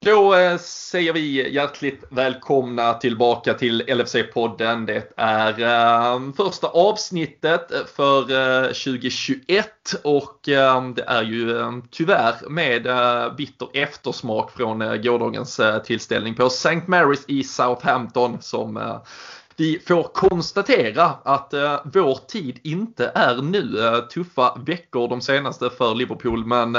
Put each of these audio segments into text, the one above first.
Då eh, säger vi hjärtligt välkomna tillbaka till LFC-podden. Det är eh, första avsnittet för eh, 2021 och det är ju tyvärr med bitter eftersmak från gårdagens tillställning på St. Mary's i Southampton som vi får konstatera att eh, vår tid inte är nu. Tuffa veckor de senaste för Liverpool men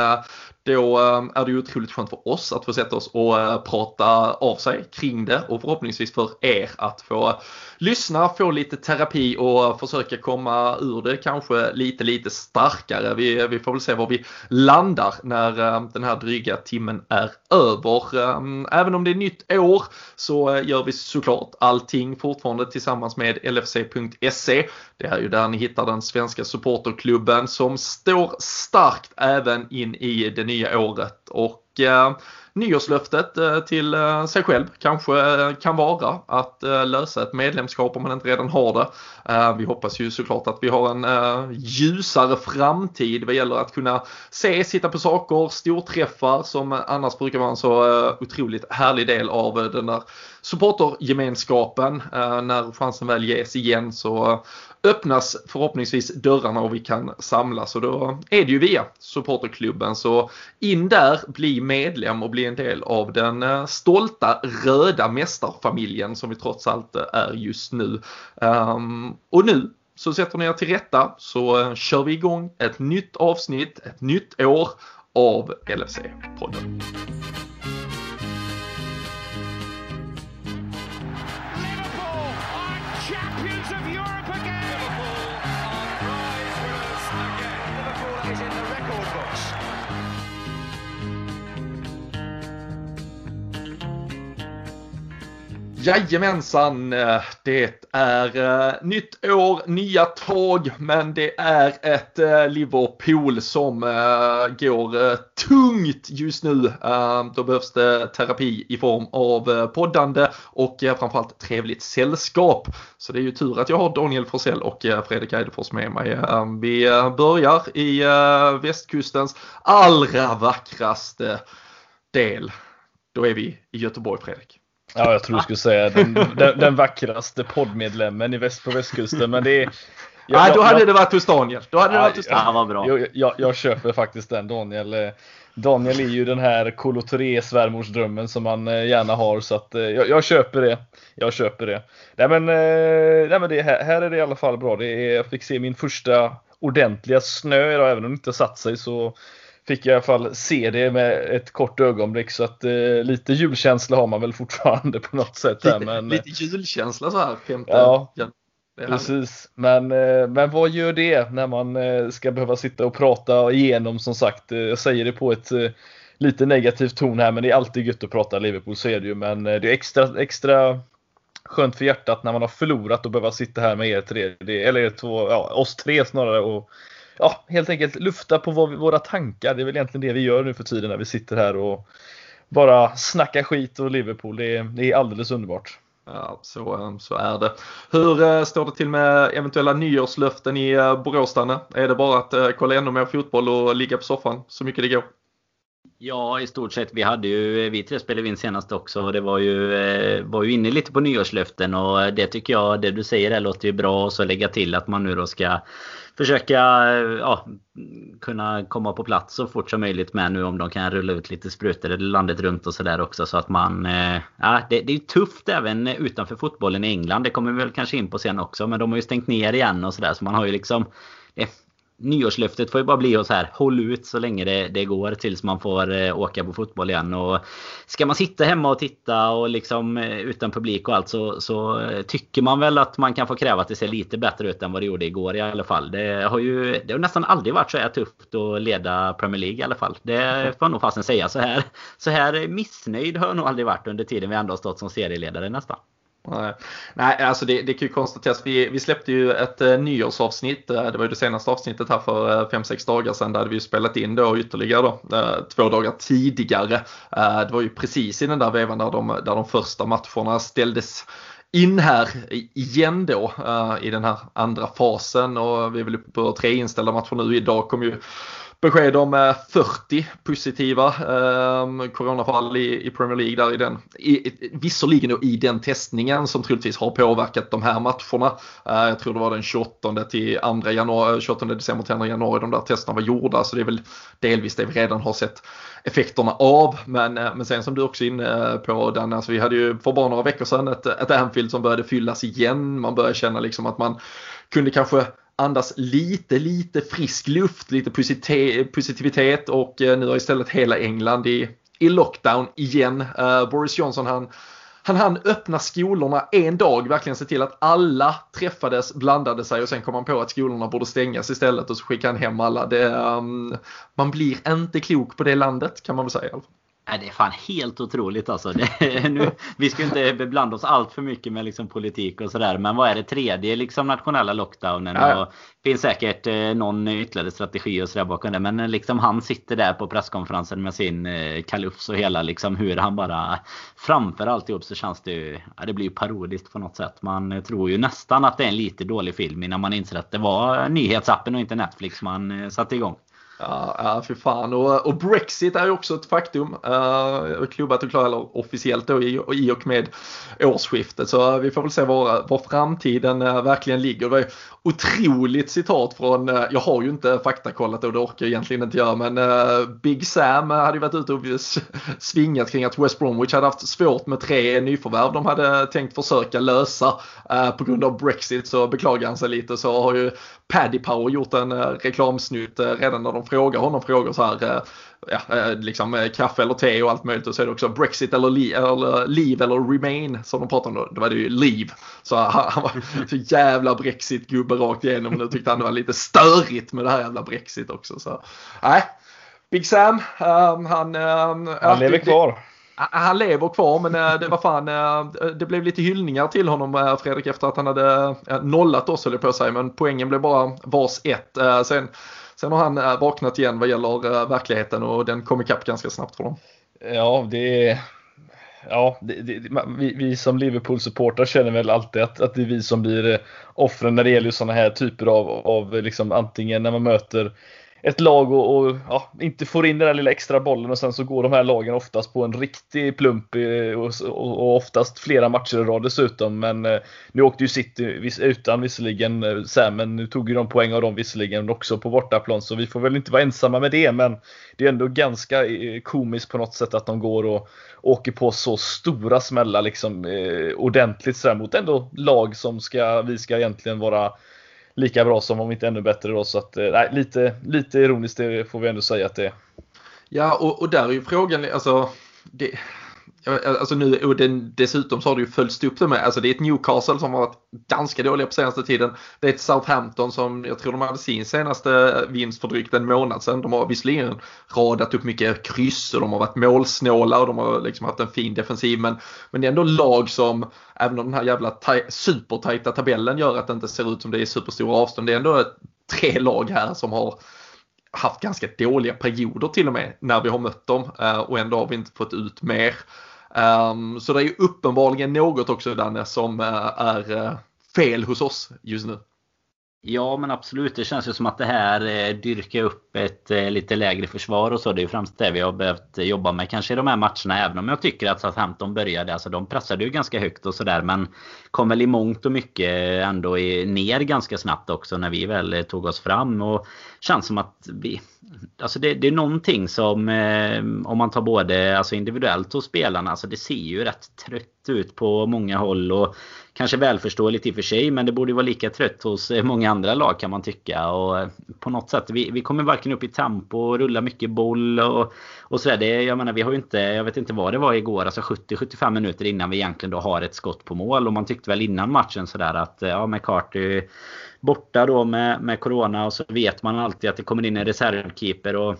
då ehm, är det ju otroligt skönt för oss att få sätta oss och eh, prata av sig kring det och förhoppningsvis för er att få lyssna, få lite terapi och försöka komma ur det kanske lite, lite starkare. Vi, vi får väl se var vi landar när ehm, den här dryga timmen är över. Ehm, även om det är nytt år så eh, gör vi såklart allting fortfarande tillsammans med LFC.se. Det är ju där ni hittar den svenska supporterklubben som står starkt även in i det nya året. Och eh, nyårslöftet eh, till eh, sig själv kanske eh, kan vara att lösa ett medlemskap om man inte redan har det. Vi hoppas ju såklart att vi har en ljusare framtid vad gäller att kunna se, sitta på saker, storträffar som annars brukar vara en så otroligt härlig del av den där supportergemenskapen. När chansen väl ges igen så öppnas förhoppningsvis dörrarna och vi kan samlas och då är det ju via supporterklubben. Så in där, bli medlem och bli en del av den eh, stolta röda mästarfamiljen som vi trots allt eh, är just nu. Ehm, och nu så sätter ni er till rätta så eh, kör vi igång ett nytt avsnitt, ett nytt år av LFC-podden. Jajamensan, eh, det är eh, nytt år, nya tag, men det är ett eh, Liverpool som går tungt just nu. då behövs det terapi i form av poddande och framförallt trevligt sällskap. Så det är ju tur att jag har Daniel Forsell och Fredrik Eidefors med mig. vi börjar i västkustens allra vackraste del. Då är vi i Göteborg, Fredrik. Ja, jag tror du skulle säga den, den, den vackraste poddmedlemmen i väst, på västkusten. Men det är, jag, Nej, då hade jag, det varit hos Daniel. Då hade det varit hos Daniel. Ja, vad bra. Jag, jag, jag, köper faktiskt den Daniel. Daniel är ju den här Kolotoré svärmorsdrömmen som man eh, gärna har så att eh, jag, jag köper det. Jag köper det. Nej men, eh, nej, men det, här, här är det i alla fall bra. Det är, jag fick se min första ordentliga snö idag, även om det inte satt sig så fick jag i alla fall se det med ett kort ögonblick så att eh, lite julkänsla har man väl fortfarande på något sätt. Lite, här, men, lite julkänsla så här femte ja, Precis, men, eh, men vad gör det när man eh, ska behöva sitta och prata igenom som sagt. Eh, jag säger det på ett lite negativt ton här men det är alltid gött att prata Liverpool så är det ju men det är extra, extra skönt för hjärtat när man har förlorat och behöva sitta här med er tre, eller er två, ja, oss tre snarare och ja, helt enkelt lufta på våra tankar. Det är väl egentligen det vi gör nu för tiden när vi sitter här och bara snackar skit och Liverpool. Det är, det är alldeles underbart. Ja, så, ehm, så är det. Hur eh, står det till med eventuella nyårslöften i eh, Borås, Danne? Är det bara att eh, kolla ännu mer fotboll och ligga på soffan så mycket det går? Ja, i stort sett. Vi hade ju, eh, vi tre spelade in senast också och det var ju, eh, var ju inne lite på nyårslöften och eh, det tycker jag, det du säger där låter ju bra och så lägga till att man nu då ska försöka ja, kunna komma på plats så fort som möjligt med nu om de kan rulla ut lite sprutor landet runt och sådär också så att man... Ja, det, det är tufft även utanför fotbollen i England. Det kommer vi väl kanske in på sen också men de har ju stängt ner igen och sådär så man har ju liksom... Nyårslöftet får ju bara bli att så här, håll ut så länge det, det går tills man får eh, åka på fotboll igen. Och ska man sitta hemma och titta och liksom eh, utan publik och allt så, så eh, tycker man väl att man kan få kräva att det ser lite bättre ut än vad det gjorde igår i alla fall. Det har ju det har nästan aldrig varit så här tufft att leda Premier League i alla fall. Det får jag nog fasen säga. Så här, så här missnöjd har jag nog aldrig varit under tiden vi ändå har stått som serieledare nästan. Nej, alltså det, det kan ju konstateras. Vi, vi släppte ju ett eh, nyårsavsnitt. Eh, det var ju det senaste avsnittet här för 5-6 eh, dagar sedan. Där hade vi ju spelat in då ytterligare då, eh, två dagar tidigare. Eh, det var ju precis i den där vevan där de, där de första matcherna ställdes in här igen då uh, i den här andra fasen och vi är väl uppe på tre inställda matcher nu. Idag kom ju besked om eh, 40 positiva eh, coronafall i, i, Premier League där i den. I, visserligen i den testningen som troligtvis har påverkat de här matcherna. Eh, jag tror det var den 28 till 2 januari, eh, 28 december till 2 januari de där testerna var gjorda. Så det är väl delvis det vi redan har sett effekterna av. Men, eh, men sen som du också är inne eh, på Dan, alltså vi hade ju för bara några veckor sedan ett, ett Anfield som började fyllas igen. Man började känna liksom att man kunde kanske andas lite, lite frisk luft, lite positivitet och eh, nu har istället hela England i, i lockdown igen. Uh, Boris Johnson han han hann öppna skolorna en dag, verkligen se till att alla träffades, blandade sig och sen kom han på att skolorna borde stängas istället och så skickade han hem alla. Det, um, man blir inte klok på det landet kan man väl säga. Nej, det är fan helt otroligt alltså. Det, nu, vi ska inte beblanda oss allt för mycket med liksom politik och sådär. Men vad är det tredje liksom nationella lockdownen? Ja. Och det finns säkert eh, någon ytterligare strategi och sådär bakom det. Men liksom han sitter där på presskonferensen med sin eh, kalufs och hela liksom hur han bara framför alltihop så känns det ju, ja, det blir ju parodiskt på något sätt. Man tror ju nästan att det är en lite dålig film innan man inser att det var nyhetsappen och inte Netflix man eh, satte igång. Ja, ja för fan. Och, och, Brexit är ju också ett faktum. Uh, klubbat och klarat eller officiellt då i, i och med årsskiftet. Så vi får väl se var, var framtiden uh, verkligen ligger. Det var otroligt citat från, uh, jag har ju inte faktakollat och det orkar jag egentligen inte göra, men uh, Big Sam hade ju varit ute och svingat kring att West Bromwich hade haft svårt med tre nyförvärv de hade tänkt försöka lösa på grund av Brexit. Så beklagar han sig lite så har ju Paddy Power gjort en reklamsnutt redan när de frågar honom frågor så här, eh, ja, eh, liksom kaffe eller te och allt möjligt och så är det också Brexit eller, li eller Leave eller Remain som de pratade om då. Då var det ju Leave. Så han, han var så jävla Brexit-gubbe rakt igenom och nu tyckte han det var lite störigt med det här jävla Brexit också. Så nej, Big Sam, um, han... Um, han lever kvar. Han lever kvar men det var fan, det blev lite hyllningar till honom Fredrik efter att han hade nollat oss höll jag på att säga men poängen blev bara vars ett. Sen Sen har han eh, vaknat igen vad gäller eh, verkligheten och den kom ikapp ganska snabbt för dem. Ja, det är ja, det, det, vi, vi, som Liverpool-supportrar känner väl alltid att, att det är vi som blir eh, offren när det gäller sådana här typer av, av liksom, antingen när man möter ett lag och, och ja, inte får in den där lilla extra bollen och sen så går de här lagen oftast på en riktig plump och, och, oftast flera matcher i rad dessutom. Men eh, nu åkte ju City utan visserligen eh, Sam, men nu tog ju de poäng av dem visserligen också på bortaplan så vi får väl inte vara ensamma med det. Men det är ändå ganska eh, komiskt på något sätt att de går och åker på så stora smällar liksom eh, ordentligt så mot ändå lag som ska, vi ska egentligen vara lika bra som, om inte ännu bättre då. Så att, eh, nej, lite, lite ironiskt det får vi ändå säga att det är. Ja, och, och där är ju frågan, alltså det, Alltså nu, och den, dessutom så har det ju följts upp det med, alltså det är ett Newcastle som har varit ganska dåliga på senaste tiden. Det är ett Southampton som jag tror de hade sin senaste vinst för drygt en månad sedan. De har visserligen radat upp mycket kryss och de har varit målsnåla och de har liksom haft en fin defensiv. Men, men det är ändå lag som, även om den här jävla supertajta tabellen gör att det inte ser ut som det är superstora avstånd. Det är ändå tre lag här som har haft ganska dåliga perioder till och med när vi har mött dem eh, och ändå har vi inte fått ut mer. Um, så det är ju uppenbarligen något också Danne som uh, är uh, fel hos oss just nu. Ja men absolut. Det känns ju som att det här eh, dyrkar upp ett eh, lite lägre försvar och så. Det är ju främst det vi har behövt jobba med kanske i de här matcherna. Även om jag tycker att Southampton började, alltså de pressade ju ganska högt och sådär. Men kom väl i mångt och mycket ändå ner ganska snabbt också när vi väl eh, tog oss fram. Och känns som att vi... Alltså det, det är någonting som eh, om man tar både alltså individuellt hos spelarna. Alltså det ser ju rätt trött ut på många håll. Och Kanske välförståeligt i och för sig men det borde vara lika trött hos eh, många andra lag kan man tycka. Och eh, på något sätt, vi, vi kommer varken upp i tempo och rullar mycket boll och, och sådär. Det, jag menar vi har ju inte, jag vet inte vad det var igår, alltså 70-75 minuter innan vi egentligen då har ett skott på mål. Och man tyckte väl innan matchen sådär att eh, ja McCarthy borta då med, med Corona och så vet man alltid att det kommer in en reservkeeper. Och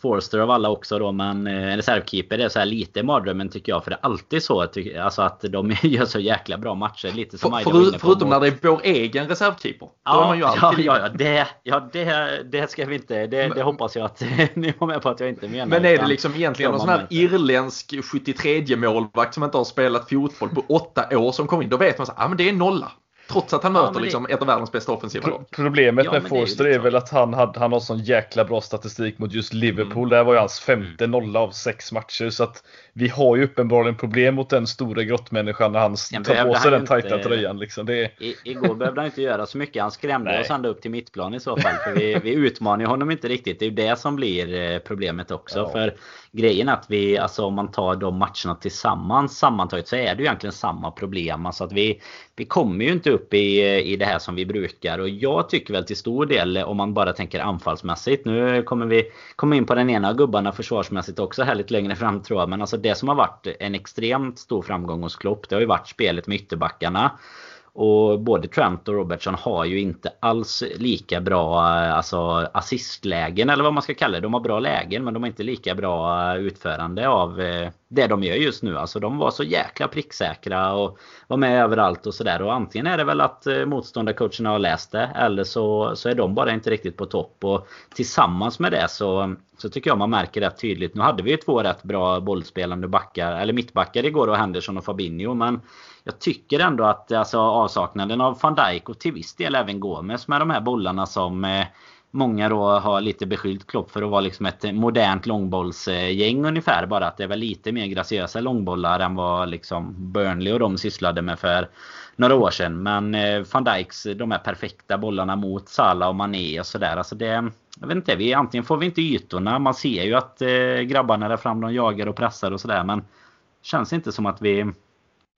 Forster av alla också då men eh, en reservkeeper är så här lite mardrömmen tycker jag för det är alltid så alltså att de gör så jäkla bra matcher lite som för, för, Förutom när det är vår egen reservkeeper. Ja, ja, ja, ja, det, ja det, det ska vi inte. Det, det hoppas jag att ni var med på att jag inte menar. Men är det liksom egentligen någon sån här irländsk 73 målvakt som inte har spelat fotboll på åtta år som kommer in. Då vet man ja men det är nolla. Trots att han möter det... liksom ett av världens bästa offensiva lag. Problemet ja, med Forster är, är, väl att han, hade, han har sån jäkla bra statistik mot just Liverpool. Mm. Det här var ju hans femte mm. nolla av sex matcher. Så att vi har ju uppenbarligen problem mot den stora grottmänniskan när han tar på sig den tajta inte, tröjan. Liksom. Det är... I, igår behövde han inte göra så mycket. Han skrämde oss ända upp till mittplan i så fall. För vi, vi utmanar honom inte riktigt. Det är ju det som blir eh, problemet också. Ja. För grejen är att vi, alltså om man tar de matcherna tillsammans sammantaget så är det ju egentligen samma problem. Alltså att vi, vi kommer ju inte upp i, i det här som vi brukar. Och jag tycker väl till stor del, om man bara tänker anfallsmässigt. Nu kommer vi komma in på den ena gubbarna försvarsmässigt också här lite längre fram tror jag. Men alltså det som har varit en extremt stor framgång hos Klopp, det har ju varit spelet med ytterbackarna. Och både Trent och Robertson har ju inte alls lika bra eh, alltså, assistlägen eller vad man ska kalla det. De har bra lägen men de har inte lika bra eh, utförande av eh, det de gör just nu. Alltså de var så jäkla pricksäkra och var med överallt och sådär. Och antingen är det väl att motståndarcoacherna har läst det eller så, så är de bara inte riktigt på topp. Och tillsammans med det så, så tycker jag man märker rätt tydligt. Nu hade vi ju två rätt bra bollspelande backar, eller mittbackar igår och Henderson och Fabinho. Men jag tycker ändå att alltså, avsaknaden av van Dijk och till viss del även Gomes med de här bollarna som eh, Många då har lite beskyllt Klopp för att vara liksom ett modernt långbollsgäng ungefär. Bara att det är väl lite mer graciösa långbollar än vad liksom Burnley och de sysslade med för några år sedan. Men eh, van Dijks de här perfekta bollarna mot Salah och Mané och sådär. Alltså det, jag vet inte, vi, antingen får vi inte ytorna. Man ser ju att eh, grabbarna där fram de jagar och pressar och sådär. Men känns inte som att vi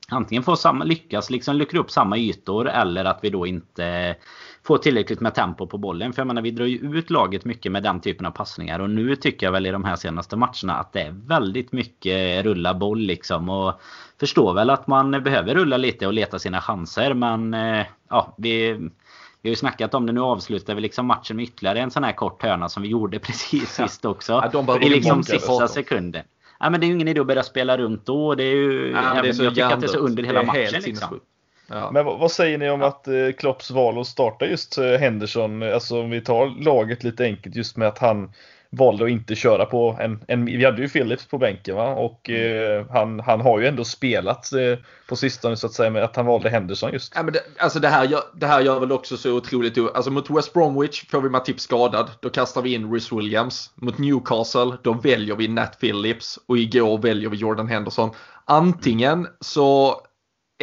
antingen får samma, lyckas liksom luckra upp samma ytor eller att vi då inte får tillräckligt med tempo på bollen. För jag menar vi drar ju ut laget mycket med den typen av passningar. Och nu tycker jag väl i de här senaste matcherna att det är väldigt mycket rulla boll liksom. Och förstår väl att man behöver rulla lite och leta sina chanser. Men eh, ja, vi, vi har ju snackat om det. Nu avslutar vi liksom matchen med ytterligare en sån här kort hörna som vi gjorde precis sist också. Ja, de I liksom sista sekunden. Ja, men det är ju ingen idé att börja spela runt då. Det är ju, ja, det är så jag tycker att det är så under hela matchen. Liksom. Ja. Men vad, säger ni om att eh, Klopps val att starta just eh, Henderson? Alltså om vi tar laget lite enkelt just med att han valde att inte köra på en, en vi hade ju Philips på bänken va? och eh, han, han har ju ändå spelat eh, på sistone så att säga med att han valde Henderson just. Ja, men det, alltså det här, gör, det här gör väl också så otroligt, alltså mot West Bromwich får vi Matip skadad, då kastar vi in Rhys Williams. Mot Newcastle, då väljer vi Nat Phillips och igår väljer vi Jordan Henderson. Antingen så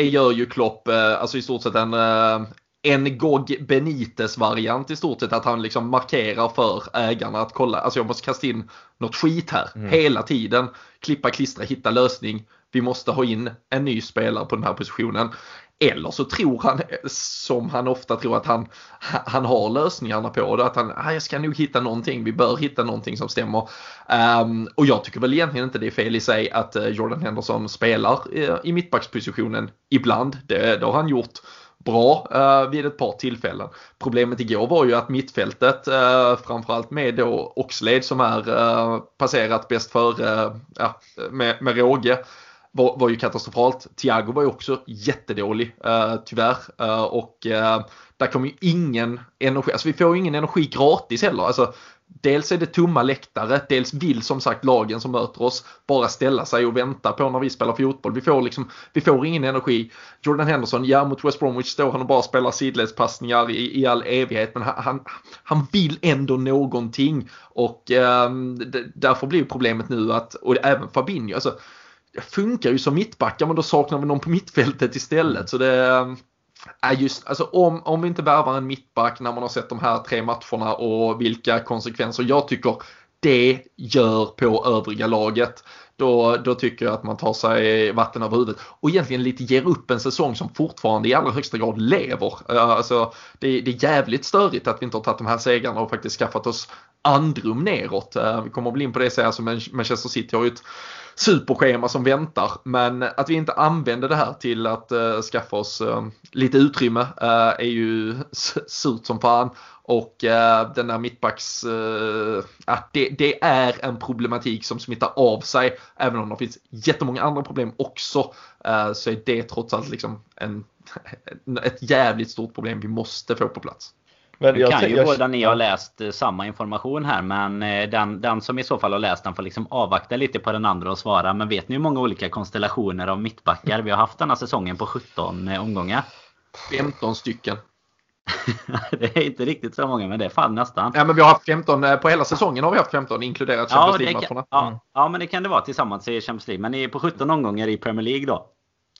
gör ju Klopp, eh, alltså i stort sett en, eh, en Gog Benites variant i stort sett att han liksom markerar för ägarna att kolla, alltså jag måste kasta in något skit här mm. hela tiden. Klippa, klistra, hitta lösning. Vi måste ha in en ny spelare på den här positionen. Eller så tror han, som han ofta tror, att han, han har lösningarna på det. Att han, ah, jag ska nog hitta någonting, vi bör hitta någonting som stämmer. Um, och jag tycker väl egentligen inte det är fel i sig att uh, Jordan Henderson spelar uh, i mittbackspositionen ibland. Det, det har han gjort bra eh, vid ett par tillfällen. Problemet igår var ju att mittfältet, eh, framförallt med då Oxlade som är eh, passerat bäst före eh, ja, med, med råge, var, var ju katastrofalt. Thiago var ju också jättedålig eh, tyvärr. Eh, och eh, där kommer ju ingen energi, alltså vi får ju ingen energi gratis heller. Alltså, dels är det tomma läktare, dels vill som sagt lagen som möter oss bara ställa sig och vänta på när vi spelar fotboll. Vi får liksom, vi får ingen energi. Jordan Henderson, ja mot West Bromwich står han och bara spelar sidledspassningar i, i all evighet men han, han vill ändå någonting och eh, därför blir problemet nu att, och även Fabinho, alltså funkar ju som mittbackar men då saknar vi någon på mittfältet istället. Så det ehm, är just, alltså om, om vi inte värvar en mittback när man har sett de här tre matcherna och vilka konsekvenser jag tycker det gör på övriga laget. Då, då tycker jag att man tar sig vatten över huvudet och egentligen lite ger upp en säsong som fortfarande i allra högsta grad lever. Alltså, det, det är jävligt störigt att vi inte har tagit de här segrarna och faktiskt skaffat oss andrum neråt. Vi kommer att bli in på det sen, alltså Manchester City har ju ett superschema som väntar. Men att vi inte använder det här till att eh, skaffa oss eh, lite utrymme eh, är ju surt som fan. Och eh, den där mittbacks, eh, det, det, är en problematik som smittar av sig. Även om det finns jättemånga andra problem också. Eh, så är det trots allt liksom en, ett jävligt stort problem vi måste få på plats. Men nu kan ju jag... båda ni ha läst eh, samma information här men eh, den, den som i så fall har läst den får liksom avvakta lite på den andra och svara. Men vet ni hur många olika konstellationer av mittbackar vi har haft den här säsongen på 17 eh, omgångar? 15 stycken. det är inte riktigt så många, men det är fan nästan. Ja, men vi har haft 15 eh, på hela säsongen har vi haft 15 inkluderat Champions League-matcherna. Ja, mm. ja, men det kan det vara tillsammans i Champions League. Men ni är på 17 omgångar i Premier League då?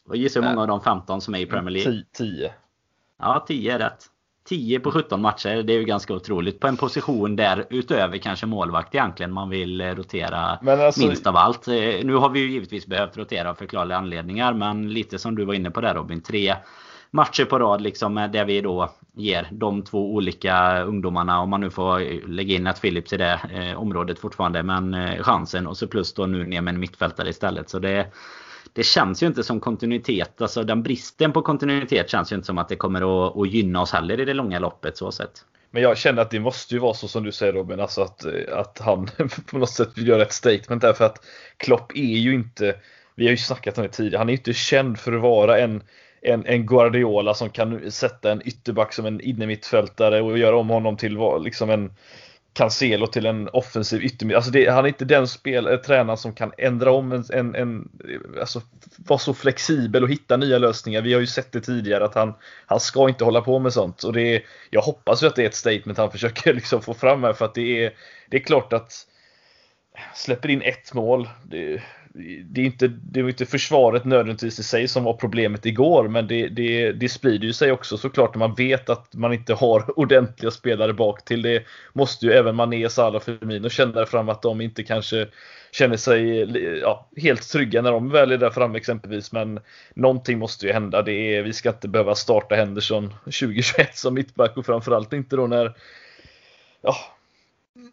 Och gissa hur många av de 15 som är i Premier League? 10. Ja, 10 är rätt. 10 på 17 matcher, det är ju ganska otroligt. På en position där utöver kanske målvakt egentligen man vill eh, rotera alltså... minst av allt. Eh, nu har vi ju givetvis behövt rotera av förklarliga anledningar. Men lite som du var inne på där Robin. Tre matcher på rad liksom där vi då ger de två olika ungdomarna, om man nu får lägga in att Philips i det eh, området fortfarande, men eh, chansen och så plus då nu ner med en mittfältare istället. Så det, det känns ju inte som kontinuitet. Alltså den bristen på kontinuitet känns ju inte som att det kommer att, att gynna oss heller i det långa loppet så sett. Men jag känner att det måste ju vara så som du säger Robin, alltså att, att han på något sätt vill göra ett statement där för att Klopp är ju inte, vi har ju snackat om det tidigare, han är ju inte känd för att vara en en, en Guardiola som kan sätta en ytterback som en innermittfältare och göra om honom till liksom en Cancelo till en offensiv yttermitt. Alltså det, han är inte den spel, eh, tränaren som kan ändra om en, en, en alltså vara så flexibel och hitta nya lösningar. Vi har ju sett det tidigare att han, han ska inte hålla på med sånt. Och det är, jag hoppas ju att det är ett statement han försöker liksom få fram här för att det är, det är klart att släpper in ett mål. Det, det är inte, det är inte försvaret nödvändigtvis i sig som var problemet igår, men det, det, det sprider ju sig också såklart när man vet att man inte har ordentliga spelare bak till Det måste ju även Mané, Salah och Firmino känna fram att de inte kanske känner sig ja, helt trygga när de väl är där framme exempelvis. Men någonting måste ju hända. Det är, vi ska inte behöva starta Henderson 2021 som mittback och framförallt inte då när ja,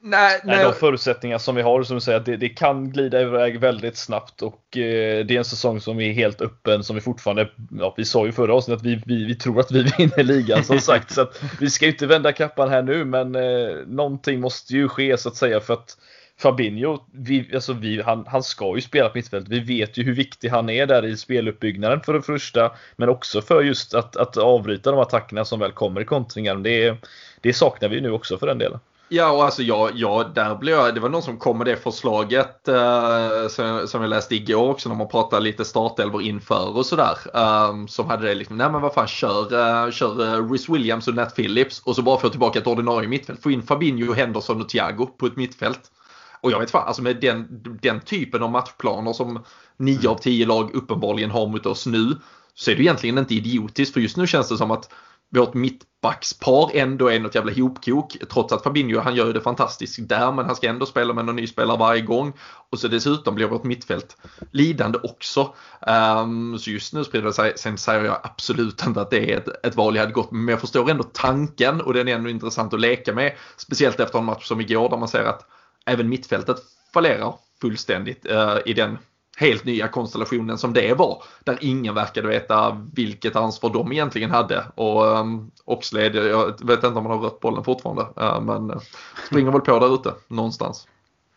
Nej, nej. De förutsättningar som vi har, som du säger, det, det kan glida iväg väldigt snabbt och eh, det är en säsong som är helt öppen, som vi fortfarande, ja, vi sa ju förra avsnittet att vi, vi, vi tror att vi vinner ligan som sagt, så att vi ska ju inte vända kappan här nu, men eh, någonting måste ju ske så att säga för att Fabinho, vi, alltså vi, han, han ska ju spela på mittfältet. Vi vet ju hur viktig han är där i speluppbyggnaden för det första, men också för just att, att avbryta de attackerna som väl kommer i kontringar. Det, det saknar vi nu också för den delen. Ja, och alltså jag, jag, där blev jag, det var någon som kom med det förslaget eh, som, som jag läste igår också när man pratade lite startelvor inför och sådär. Um, som hade det liksom, nej men vad fan kör, uh, kör uh, Rhys Williams och Nat Phillips och så bara få tillbaka ett ordinarie mittfält. Få in Fabinho, Henderson och Thiago på ett mittfält. Och jag vet fan, alltså med den, den typen av matchplaner som nio av tio lag uppenbarligen har mot oss nu så är det egentligen inte idiotiskt för just nu känns det som att vårt mittbackspar ändå är något jävla hopkok. Trots att Fabinho han gör det fantastiskt där men han ska ändå spela med någon ny spelare varje gång. Och så dessutom blir vårt mittfält lidande också. Um, så just nu sprider det sig. Sen säger jag absolut inte att det är ett, ett val jag hade gått med. Men jag förstår ändå tanken och den är ändå intressant att leka med. Speciellt efter en match som igår där man ser att även mittfältet fallerar fullständigt uh, i den helt nya konstellationen som det var. Där ingen verkade veta vilket ansvar de egentligen hade. Och um, Oxlade, jag vet inte om han har rött bollen fortfarande. Uh, men uh, springer väl på där ute någonstans.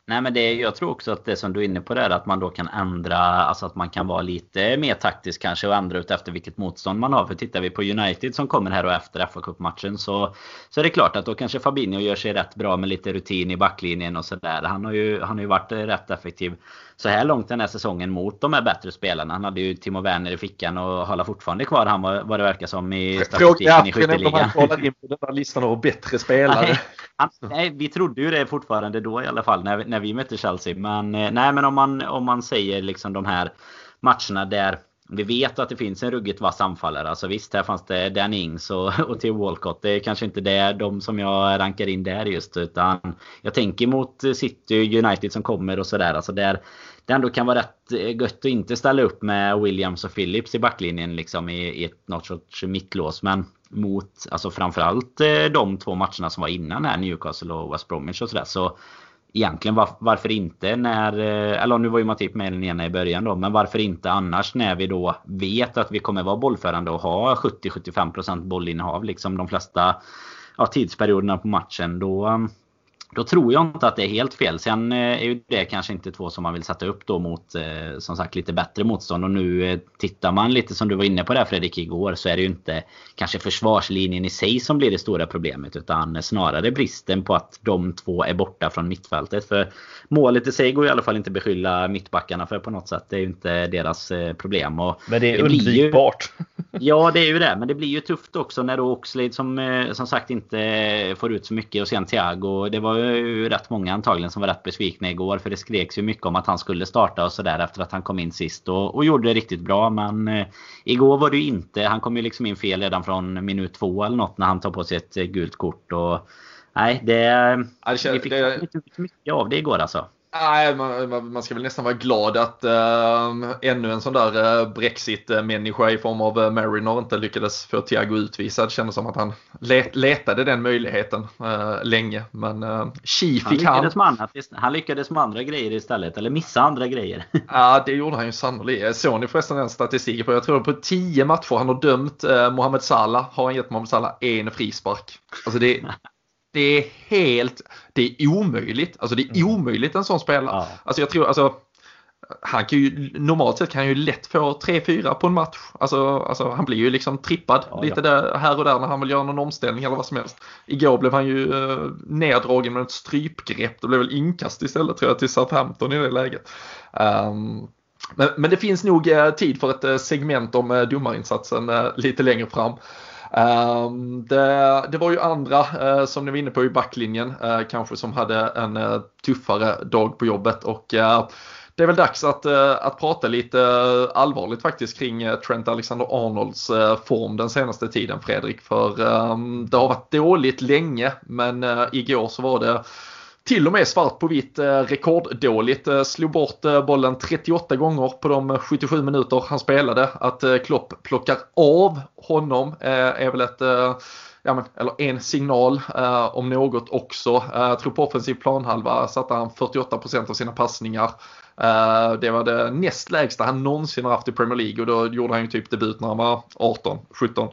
Nej men det, jag tror också att det som du är inne på där att man då kan ändra, alltså att man kan vara lite mer taktisk kanske och ändra ut efter vilket motstånd man har. För tittar vi på United som kommer här och efter fa Cup-matchen så, så är det klart att då kanske Fabinho gör sig rätt bra med lite rutin i backlinjen och sådär. Han har ju, han har ju varit rätt effektiv så här långt den här säsongen mot de här bättre spelarna. Han hade ju Timo Werner i fickan och håller fortfarande kvar han vad det verkar som i statistiken i skytteligan. In på den här listan av bättre spelare. Nej, han, nej, vi trodde ju det fortfarande då i alla fall när, när vi mötte Chelsea. Men eh, nej, men om man, om man säger liksom de här matcherna där vi vet att det finns en ruggigt vass anfallare. Alltså visst, här fanns det Dan Ings och, och Theo Walcott. Det är kanske inte det, de som jag rankar in där just. Utan jag tänker mot City United som kommer och sådär. Alltså där det ändå kan vara rätt eh, gött att inte ställa upp med Williams och Phillips i backlinjen liksom i, i ett något sorts mittlås. Men mot alltså framförallt eh, de två matcherna som var innan här, Newcastle och West Bromwich och sådär. Så egentligen var, varför inte när, eh, eller nu var ju Matip med den ena i början då, men varför inte annars när vi då vet att vi kommer vara bollförande och ha 70-75% bollinnehav liksom de flesta ja, tidsperioderna på matchen. Då, då tror jag inte att det är helt fel. Sen eh, är ju det kanske inte två som man vill sätta upp då mot eh, som sagt lite bättre motstånd. Och nu eh, tittar man lite som du var inne på där Fredrik igår så är det ju inte kanske försvarslinjen i sig som blir det stora problemet. Utan snarare bristen på att de två är borta från mittfältet. För målet i sig går i alla fall inte beskylla mittbackarna för på något sätt. Det är ju inte deras problem. Och Men det är undvikbart. Ju... Ja, det är ju det. Men det blir ju tufft också när då Oxlade som, som sagt inte får ut så mycket och sen Thiago. Det var ju rätt många antagligen som var rätt besvikna igår. För det skreks ju mycket om att han skulle starta och sådär efter att han kom in sist. Och, och gjorde det riktigt bra. Men eh, igår var det ju inte. Han kom ju liksom in fel redan från minut två eller något när han tar på sig ett gult kort. Och, nej, det... Ja, det känns, vi fick det... inte mycket av det igår alltså. Nej, man, man, ska väl nästan vara glad att äh, ännu en sån där äh, Brexit-människa i form av äh, Mariner inte lyckades få Thiago utvisad. Det kändes som att han let, letade den möjligheten äh, länge. Men äh, Chi fick han. Lyckades han. Annat, han lyckades med andra grejer istället, eller missa andra grejer. ja, det gjorde han ju sannolikt. Såg ni förresten den statistiken på? Jag tror på tio matcher han har dömt Mohamed Salah har han gett Mohamed Salah en frispark. Alltså det det är helt, det är omöjligt. Alltså det är mm. omöjligt en sån spelare. Ja. Alltså jag tror, alltså han kan ju, normalt sett kan han ju lätt få 3-4 på en match. Alltså, alltså han blir ju liksom trippad ja, lite ja. Där, här och där när han vill göra någon omställning eller vad som helst. Igår blev han ju uh, neddragen med ett strypgrepp. Det blev väl inkast istället tror jag till Southampton i det läget. Um, men, men, det finns nog uh, tid för ett uh, segment om uh, domarinsatsen lite längre fram. Ehm, det, det, var ju andra eh, som ni var inne på i backlinjen eh, kanske som hade en eh, tuffare dag på jobbet och det är väl dags att, att prata lite allvarligt faktiskt kring Trent Alexander-Arnolds form den senaste tiden Fredrik. För ehm, det har varit dåligt länge men igår så var det till och med svart på vitt eh, rekorddåligt. Eh, slog bort eh, bollen 38 gånger på de 77 minuter han spelade. Att Klopp plockar av honom är väl ett ja, men, eller en signal eh, om något också. Eh, jag tror på offensiv planhalva satte han 48% av sina passningar. Eh, det var det näst lägsta han någonsin har haft i Premier League och då gjorde han ju typ debut när han var 18, 17.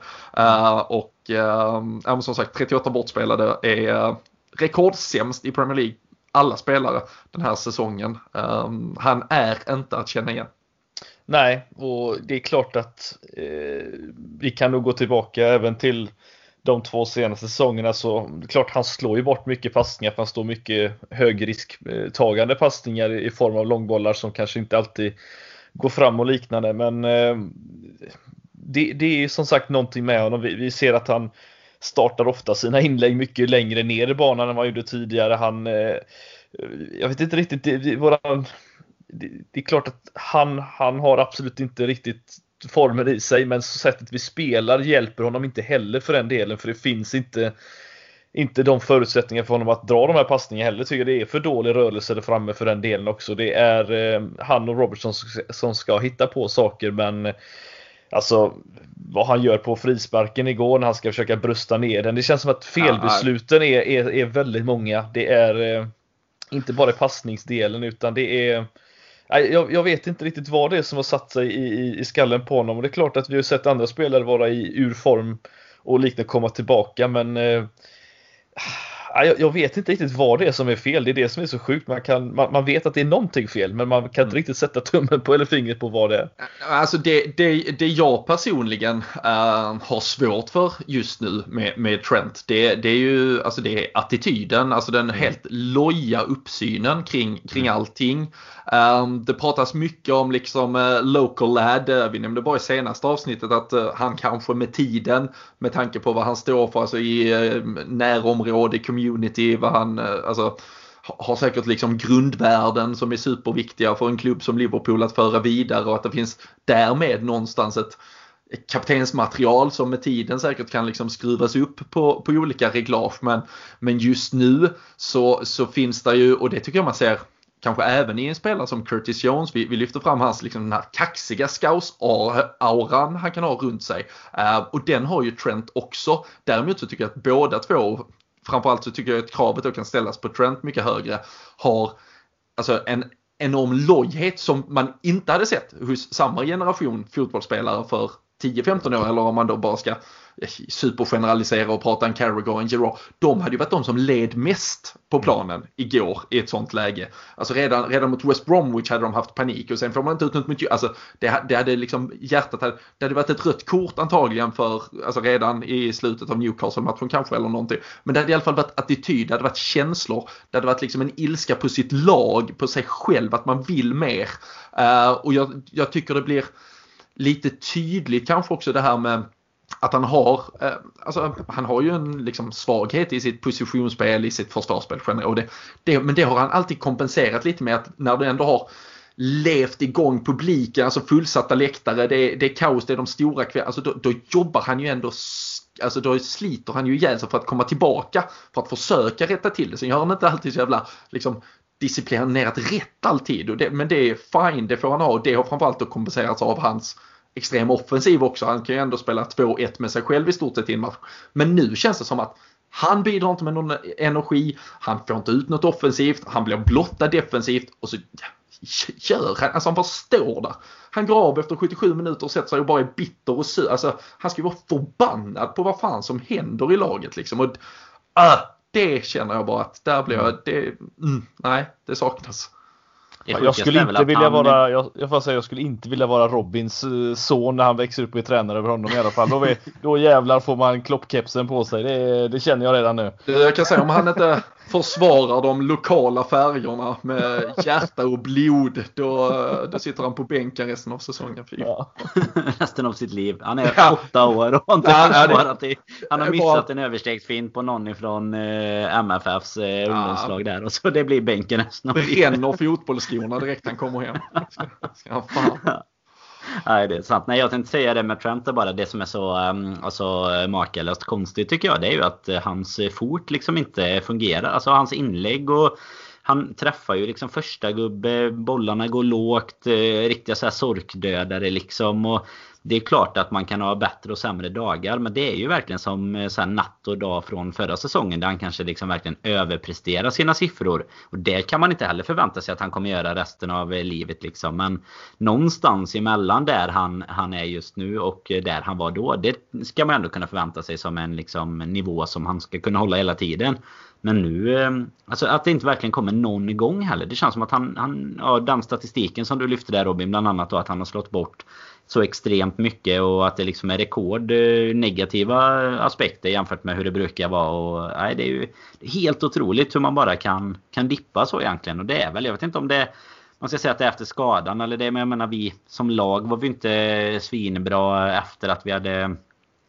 och ja, som sagt 38 bortspelade är rekordsämst i Premier League, alla spelare den här säsongen. Um, han är inte att känna igen. Nej, och det är klart att eh, vi kan nog gå tillbaka även till de två senaste säsongerna så det är klart han slår ju bort mycket passningar för han står mycket högrisktagande passningar i form av långbollar som kanske inte alltid går fram och liknande men eh, det, det, är som sagt någonting med honom. Vi, vi ser att han startar ofta sina inlägg mycket längre ner i banan än vad han gjorde tidigare. Han, eh, jag vet inte riktigt, det, våran, det, det, är klart att han, han har absolut inte riktigt formen i sig, men sättet vi spelar hjälper honom inte heller för den delen, för det finns inte inte de förutsättningar för honom att dra de här passningarna heller. Tycker det är för dålig rörelse där framme för den delen också. Det är eh, han och Robertson som ska hitta på saker men Alltså vad han gör på frisparken igår när han ska försöka brösta ner den. Det känns som att felbesluten är, är, är väldigt många. Det är eh, inte bara passningsdelen utan det är jag, jag, vet inte riktigt vad det är som har satt sig i, i, i skallen på honom. Och det är klart att vi har sett andra spelare vara i ur form och liknande komma tillbaka men eh, jag, vet inte riktigt vad det är som är fel. Det är det som är så sjukt. Man, kan, man, man vet att det är någonting fel, men man kan inte mm. riktigt sätta tummen på eller fingret på vad det är. Alltså det, det, det jag personligen äh, har svårt för just nu med, med Trent, det, det är ju alltså det är attityden, alltså den mm. helt loja uppsynen kring, kring mm. allting. Um, det pratas mycket om liksom uh, local lad. Uh, vi nämnde bara i senaste avsnittet att han kanske med tiden med tanke på vad han står för alltså i närområde, community, vad han eh, alltså har säkert liksom grundvärden som är superviktiga för en klubb som Liverpool att föra vidare och att det finns därmed någonstans ett kaptensmaterial som med tiden säkert kan liksom skruvas upp på, på olika reglage men, men just nu så, så finns det ju, och det tycker jag man ser kanske även i en spelare som Curtis Jones. Vi, vi lyfter fram hans liksom den här kaxiga scouse-auran han kan ha runt sig. Uh, och den har ju Trent också. Däremot så tycker jag att båda två, framförallt så tycker jag att kravet då kan ställas på Trent mycket högre, har alltså en enorm lojhet som man inte hade sett hos samma generation fotbollsspelare för 10-15 år eller om man då bara ska supergeneralisera och prata en Carragher och en Gerard. De hade ju varit de som led mest på planen igår i ett sånt läge. Alltså redan, redan mot West Bromwich hade de haft panik och sen får man inte ut något mot alltså det, det hade liksom hjärtat hade, det hade varit ett rött kort antagligen för alltså redan i slutet av Newcastle-matchen kanske eller någonting. Men det hade i alla fall varit attityd, det hade varit känslor, det hade varit liksom en ilska på sitt lag, på sig själv, att man vill mer. Uh, och jag, jag tycker det blir lite tydligt kanske också det här med att han har, eh, alltså, han har ju en liksom, svaghet i sitt positionsspel, i sitt försvarsspel. Och det, det, men det har han alltid kompenserat lite med att när du ändå har levt igång publiken, alltså fullsatta läktare, det, det är kaos, det är de stora kvällarna. Alltså då, då, jobbar han ju ändå, alltså då sliter han ju ihjäl sig för att komma tillbaka, för att försöka rätta till det. Sen gör han inte alltid så jävla liksom, disciplinerat rätt alltid. Och det, men det är fine, det får han ha och det har framförallt kompenserats av hans extrem offensiv också. Han kan ju ändå spela 2-1 med sig själv i stort sett i en match. Men nu känns det som att han bidrar inte med någon energi, han får inte ut något offensivt, han blir blottad defensivt och så gör han, alltså han bara står där. Han går av efter 77 minuter och sätter sig och bara är bitter och sur. Alltså han ska ju vara förbannad på vad fan som händer i laget liksom. Och, äh, det känner jag bara att där blir jag, det, mm, nej, det saknas. Jag skulle inte vilja han... vara, jag, jag får säga, jag skulle inte vilja vara Robins eh, son när han växer upp och är tränare över honom i alla fall. Då, vet, då jävlar får man kloppkepsen på sig. Det, det, känner jag redan nu. Jag kan säga om han inte försvarar de lokala färgerna med hjärta och blod. Då, då sitter han på bänken resten av säsongen. Ja. resten av sitt liv. Han är ja. åtta år och har inte ja, försvarat det. Han har missat en överstegsfint på någon ifrån eh, MFFs eh, ungdomslag där. Och så det blir bänken resten av livet. Bränner fotbollsskorna direkt han kommer hem. Ja, fan. Nej, det är sant. Nej, jag tänkte säga det med Trent bara. Det som är så ehm, alltså, makalöst konstigt tycker jag, det är ju att eh, hans fot liksom inte fungerar. Alltså hans inlägg och han träffar ju liksom första gubbe, bollarna går lågt, eh, riktiga så här sorkdödare liksom. Och det är klart att man kan ha bättre och sämre dagar men det är ju verkligen som eh, så natt och dag från förra säsongen där han kanske liksom verkligen överpresterar sina siffror. Och det kan man inte heller förvänta sig att han kommer göra resten av eh, livet liksom. Men någonstans emellan där han, han är just nu och eh, där han var då. Det ska man ändå kunna förvänta sig som en liksom, nivå som han ska kunna hålla hela tiden. Men nu, alltså att det inte verkligen kommer någon igång heller. Det känns som att han, han ja, den statistiken som du lyfte där Robin, bland annat då att han har slått bort så extremt mycket och att det liksom är rekord eh, negativa aspekter jämfört med hur det brukar vara. Och, nej, det är ju helt otroligt hur man bara kan, kan dippa så egentligen. Och det är väl, jag vet inte om det man ska säga att det är efter skadan eller det, men jag menar vi som lag var vi inte svinbra efter att vi hade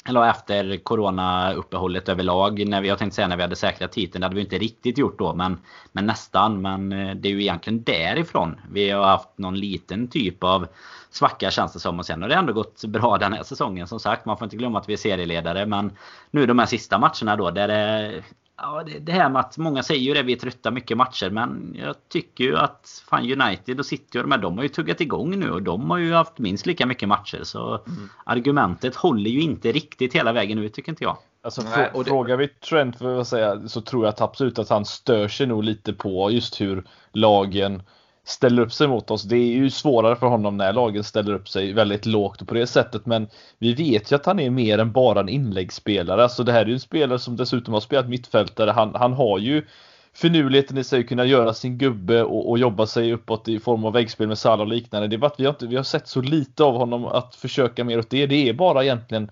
eller efter corona-uppehållet överlag. När vi, jag tänkte säga när vi hade säkrat titeln. Det hade vi inte riktigt gjort då. Men, men nästan. Men eh, det är ju egentligen därifrån. Vi har haft någon liten typ av svacka känns det som. Och sen har det ändå gått bra den här säsongen. Som sagt, man får inte glömma att vi är serieledare. Men nu de här sista matcherna då. Där det, ja, det, här med att många säger ju det, vi är trötta mycket matcher. Men jag tycker ju att fan United och City och de här, de har ju tuggat igång nu. Och de har ju haft minst lika mycket matcher. Så mm. argumentet håller ju inte riktigt hela vägen ut tycker inte jag. Alltså Nej, det... frågar vi Trent för att säga så tror jag absolut att han stör sig nog lite på just hur lagen ställer upp sig mot oss. Det är ju svårare för honom när lagen ställer upp sig väldigt lågt på det sättet. Men vi vet ju att han är mer än bara en inläggsspelare. Alltså det här är ju en spelare som dessutom har spelat mittfältare. Han, han har ju finurligheten i sig att kunna göra sin gubbe och, och, jobba sig uppåt i form av väggspel med Salah och liknande. Det är bara att vi har, inte, vi har sett så lite av honom att försöka mer åt det. Det är bara egentligen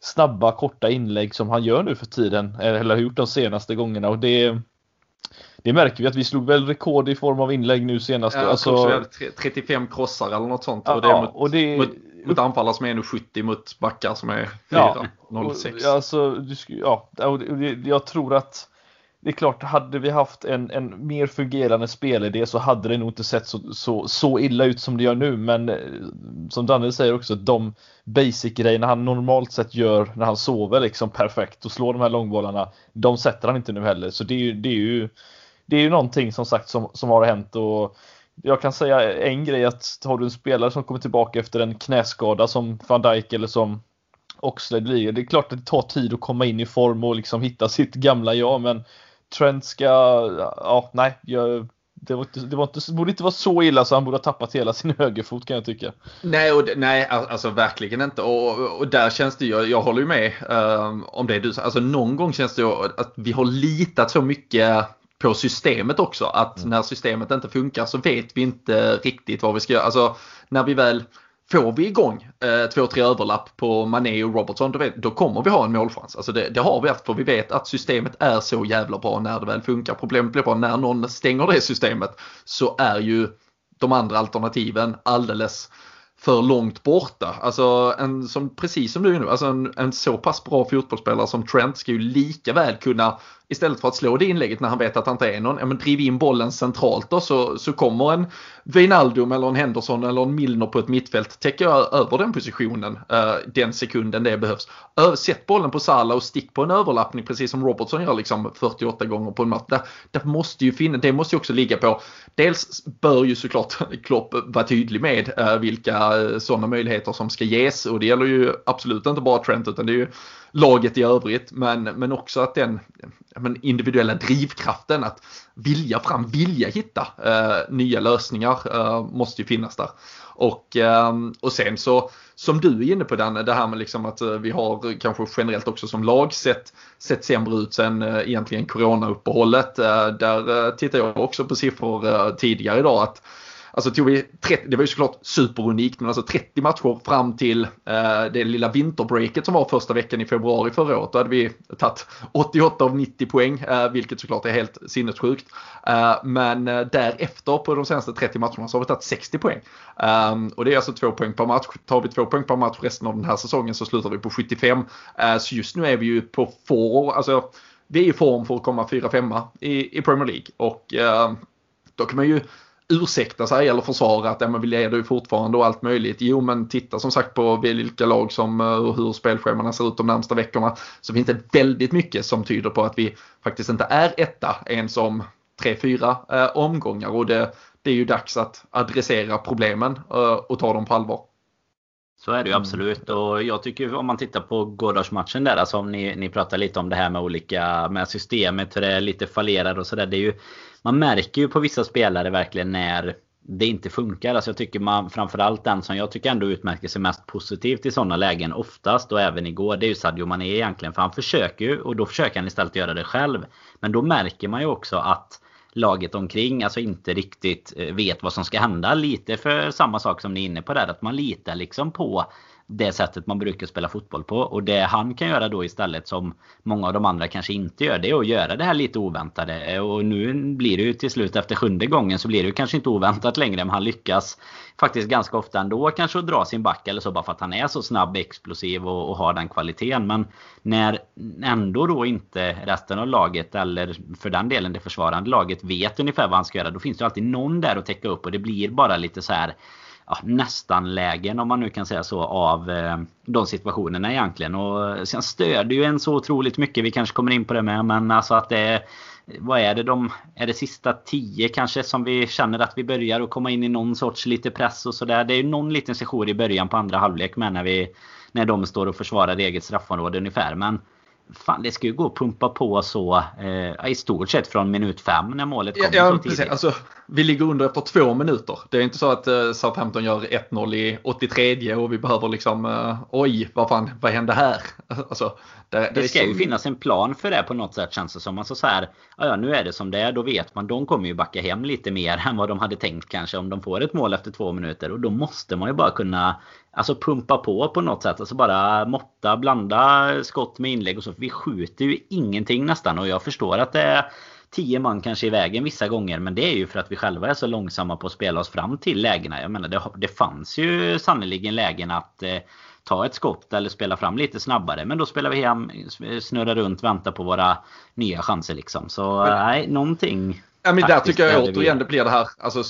snabba korta inlägg som han gör nu för tiden. Eller har gjort de senaste gångerna. Och det, det märker vi att vi slog väl rekord i form av inlägg nu senast. Ja, alltså, 35 krossar eller något sånt. Ja, och det är mot, och det, mot, mot anfallare som är 1,70 mot backar som är 4,06. Ja, alltså, ja, jag tror att det är klart, hade vi haft en, en mer fungerande spelidé så hade det nog inte sett så, så, så illa ut som det gör nu. Men eh, som Daniel säger också, de basic-grejerna han normalt sett gör när han sover liksom perfekt och slår de här långbollarna, de sätter han inte nu heller. Så det är ju, det är ju det är ju någonting som sagt som, som har hänt och jag kan säga en grej att har du en spelare som kommer tillbaka efter en knäskada som van Dijk eller som Oxlade blir. Det är klart att det tar tid att komma in i form och liksom hitta sitt gamla jag men Trent ska, ja nej, jag, det, var inte, det, var inte, borde inte vara så illa så han borde ha tappat hela sin högerfot kan jag tycka. Nej, och, nej alltså verkligen inte. Och, och där känns det ju, jag håller ju med um, om det du Alltså någon gång känns det ju att vi har litat så mycket på systemet också. Att mm. när systemet inte funkar så vet vi inte riktigt vad vi ska göra. Alltså när vi väl får vi igång eh, två, tre överlapp på Mané och Robertson, då, vet, då kommer vi ha en målchans. Alltså det, det, har vi haft för vi vet att systemet är så jävla bra när det väl funkar. Problemet blir bara när någon stänger det systemet så är ju de andra alternativen alldeles för långt borta. Alltså en som, precis som du är nu, alltså en, en så pass bra fotbollsspelare som Trent ska ju lika väl kunna istället för att slå det inlägget när han vet att han inte är någon, ja men driv in bollen centralt då så, så kommer en Wijnaldum eller en Henderson eller en Milner på ett mittfält täcka över den positionen uh, den sekunden det behövs. Ö sätt bollen på Salah och stick på en överlappning precis som Robertson gör liksom 48 gånger på en match. Det, det måste ju finna, det måste ju också ligga på, dels bör ju såklart Klopp vara tydlig med uh, vilka uh, sådana möjligheter som ska ges och det gäller ju absolut inte bara Trent utan det är ju laget i övrigt men, men också att den men individuella drivkraften att vilja fram, vilja hitta eh, nya lösningar eh, måste ju finnas där. Och, eh, och sen så som du är inne på Danne, det här med liksom att eh, vi har kanske generellt också som lag sett, sett sämre ut sen eh, egentligen coronauppehållet. Eh, där eh, tittar jag också på siffror eh, tidigare idag att Alltså tog vi 30, det var ju såklart superunikt, men alltså 30 matcher fram till eh, det lilla vinterbreaket som var första veckan i februari förra året. Då hade vi tagit 88 av 90 poäng, eh, vilket såklart är helt sinnessjukt. Eh, men eh, därefter på de senaste 30 matcherna så har vi tagit 60 poäng. Ehm, och det är alltså två poäng per match. Tar vi två poäng per match resten av den här säsongen så slutar vi på 75. Eh, så just nu är vi ju på får, alltså vi är i form för att komma 4-5 i, i Premier League. Och ehm, då kan man ju ursäkta sig eller försvara att ja, men vi leder ju fortfarande och allt möjligt. Jo men titta som sagt på vilka lag som eh, och hur spelscheman ser ut de närmsta veckorna. Så finns det väldigt mycket som tyder på att vi faktiskt inte är etta ens om tre, fyra eh, omgångar. Och det, det är ju dags att adressera problemen eh, och ta dem på allvar. Så är det ju mm. absolut. Och jag tycker om man tittar på gårdagsmatchen där, alltså om ni, ni pratar lite om det här med olika, med systemet, hur det är lite fallerar och sådär. Det är ju man märker ju på vissa spelare verkligen när det inte funkar. Alltså jag tycker man framförallt den som jag tycker ändå utmärker sig mest positivt i sådana lägen oftast och även igår. Det är ju Sadio Mané egentligen. För han försöker ju och då försöker han istället göra det själv. Men då märker man ju också att laget omkring alltså inte riktigt eh, vet vad som ska hända. Lite för samma sak som ni är inne på där. Att man litar liksom på det sättet man brukar spela fotboll på. Och det han kan göra då istället som många av de andra kanske inte gör. Det är att göra det här lite oväntade. Och nu blir det ju till slut efter sjunde gången så blir det ju kanske inte oväntat längre. Men han lyckas faktiskt ganska ofta ändå kanske att dra sin back eller så bara för att han är så snabb, explosiv och, och har den kvaliteten. Men när ändå då inte resten av laget eller för den delen det försvarande laget vet ungefär vad han ska göra. Då finns det alltid någon där att täcka upp och det blir bara lite så här ja, nästan lägen om man nu kan säga så av eh, de situationerna egentligen. Och sen stöder ju en så otroligt mycket. Vi kanske kommer in på det med. Men alltså att det är vad är det de, är det sista tio kanske som vi känner att vi börjar att komma in i någon sorts lite press och sådär. Det är ju någon liten session i början på andra halvlek med när vi, när de står och försvarar eget straffområde ungefär. Men Fan, det ska ju gå att pumpa på så eh, i stort sett från minut fem när målet kommer ja, så tidigt. Precis. Alltså, vi ligger under efter två minuter. Det är inte så att eh, Southampton gör 1-0 i 83 och vi behöver liksom eh, oj, vad fan, vad hände här? Alltså, det, det, ska så... ju finnas en plan för det på något sätt känns det som. Alltså så här, ja, nu är det som det är. Då vet man, de kommer ju backa hem lite mer än vad de hade tänkt kanske om de får ett mål efter två minuter. Och då måste man ju bara kunna Alltså pumpa på på något sätt. Alltså bara måtta, blanda skott med inlägg och så. Vi skjuter ju ingenting nästan. Och jag förstår att det är tio man kanske i vägen vissa gånger. Men det är ju för att vi själva är så långsamma på att spela oss fram till lägena. Jag menar det, det fanns ju sannoliken lägen att eh, ta ett skott eller spela fram lite snabbare. Men då spelar vi hem, snurrar runt, väntar på våra nya chanser liksom. Så nej, någonting Ja, men där tycker jag återigen det blir det här alltså,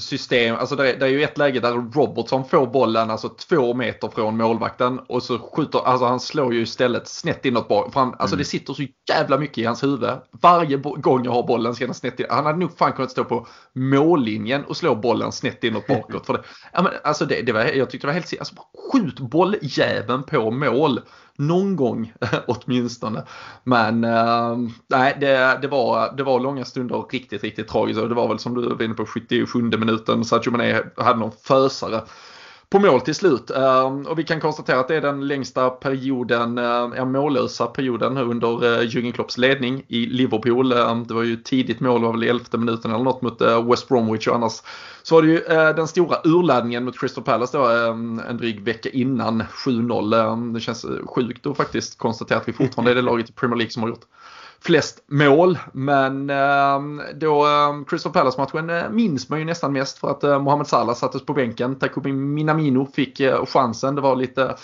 system. Alltså det, är, det är ju ett läge där Robertson får bollen alltså två meter från målvakten och så skjuter, alltså han slår ju istället snett inåt bak. Han, alltså mm. det sitter så jävla mycket i hans huvud. Varje gång jag har bollen ska den snett in. Han hade nog fan kunnat stå på mållinjen och slå bollen snett inåt bakåt. För det, ja, men, alltså det, det var, jag tyckte det var helt alltså, skjut bolljäveln på mål någon gång åtminstone. Men eh, nej, det, det, var, det var långa stunder riktigt, riktigt tragiskt. Och det var väl som du var inne på 77 minuten. Sadio Mané hade någon fösare på mål till slut. Ehm, och vi kan konstatera att det är den längsta perioden, ehm, ja, mållösa perioden under eh, Jürgen Klopps ledning i Liverpool. Ehm, det var ju tidigt mål, var väl i elfte minuten eller något mot eh, West Bromwich och annars så var det ju eh, den stora urladdningen mot Crystal Palace då en dryg vecka innan 7-0. Det känns sjukt att faktiskt konstatera att vi fortfarande är det laget i Premier League som har gjort flest mål. Men ehm, då ehm, Crystal Palace-matchen eh, minns man ju nästan mest för att eh, Mohamed Salah sattes på bänken. Takumi Minamino fick eh, chansen. Det var lite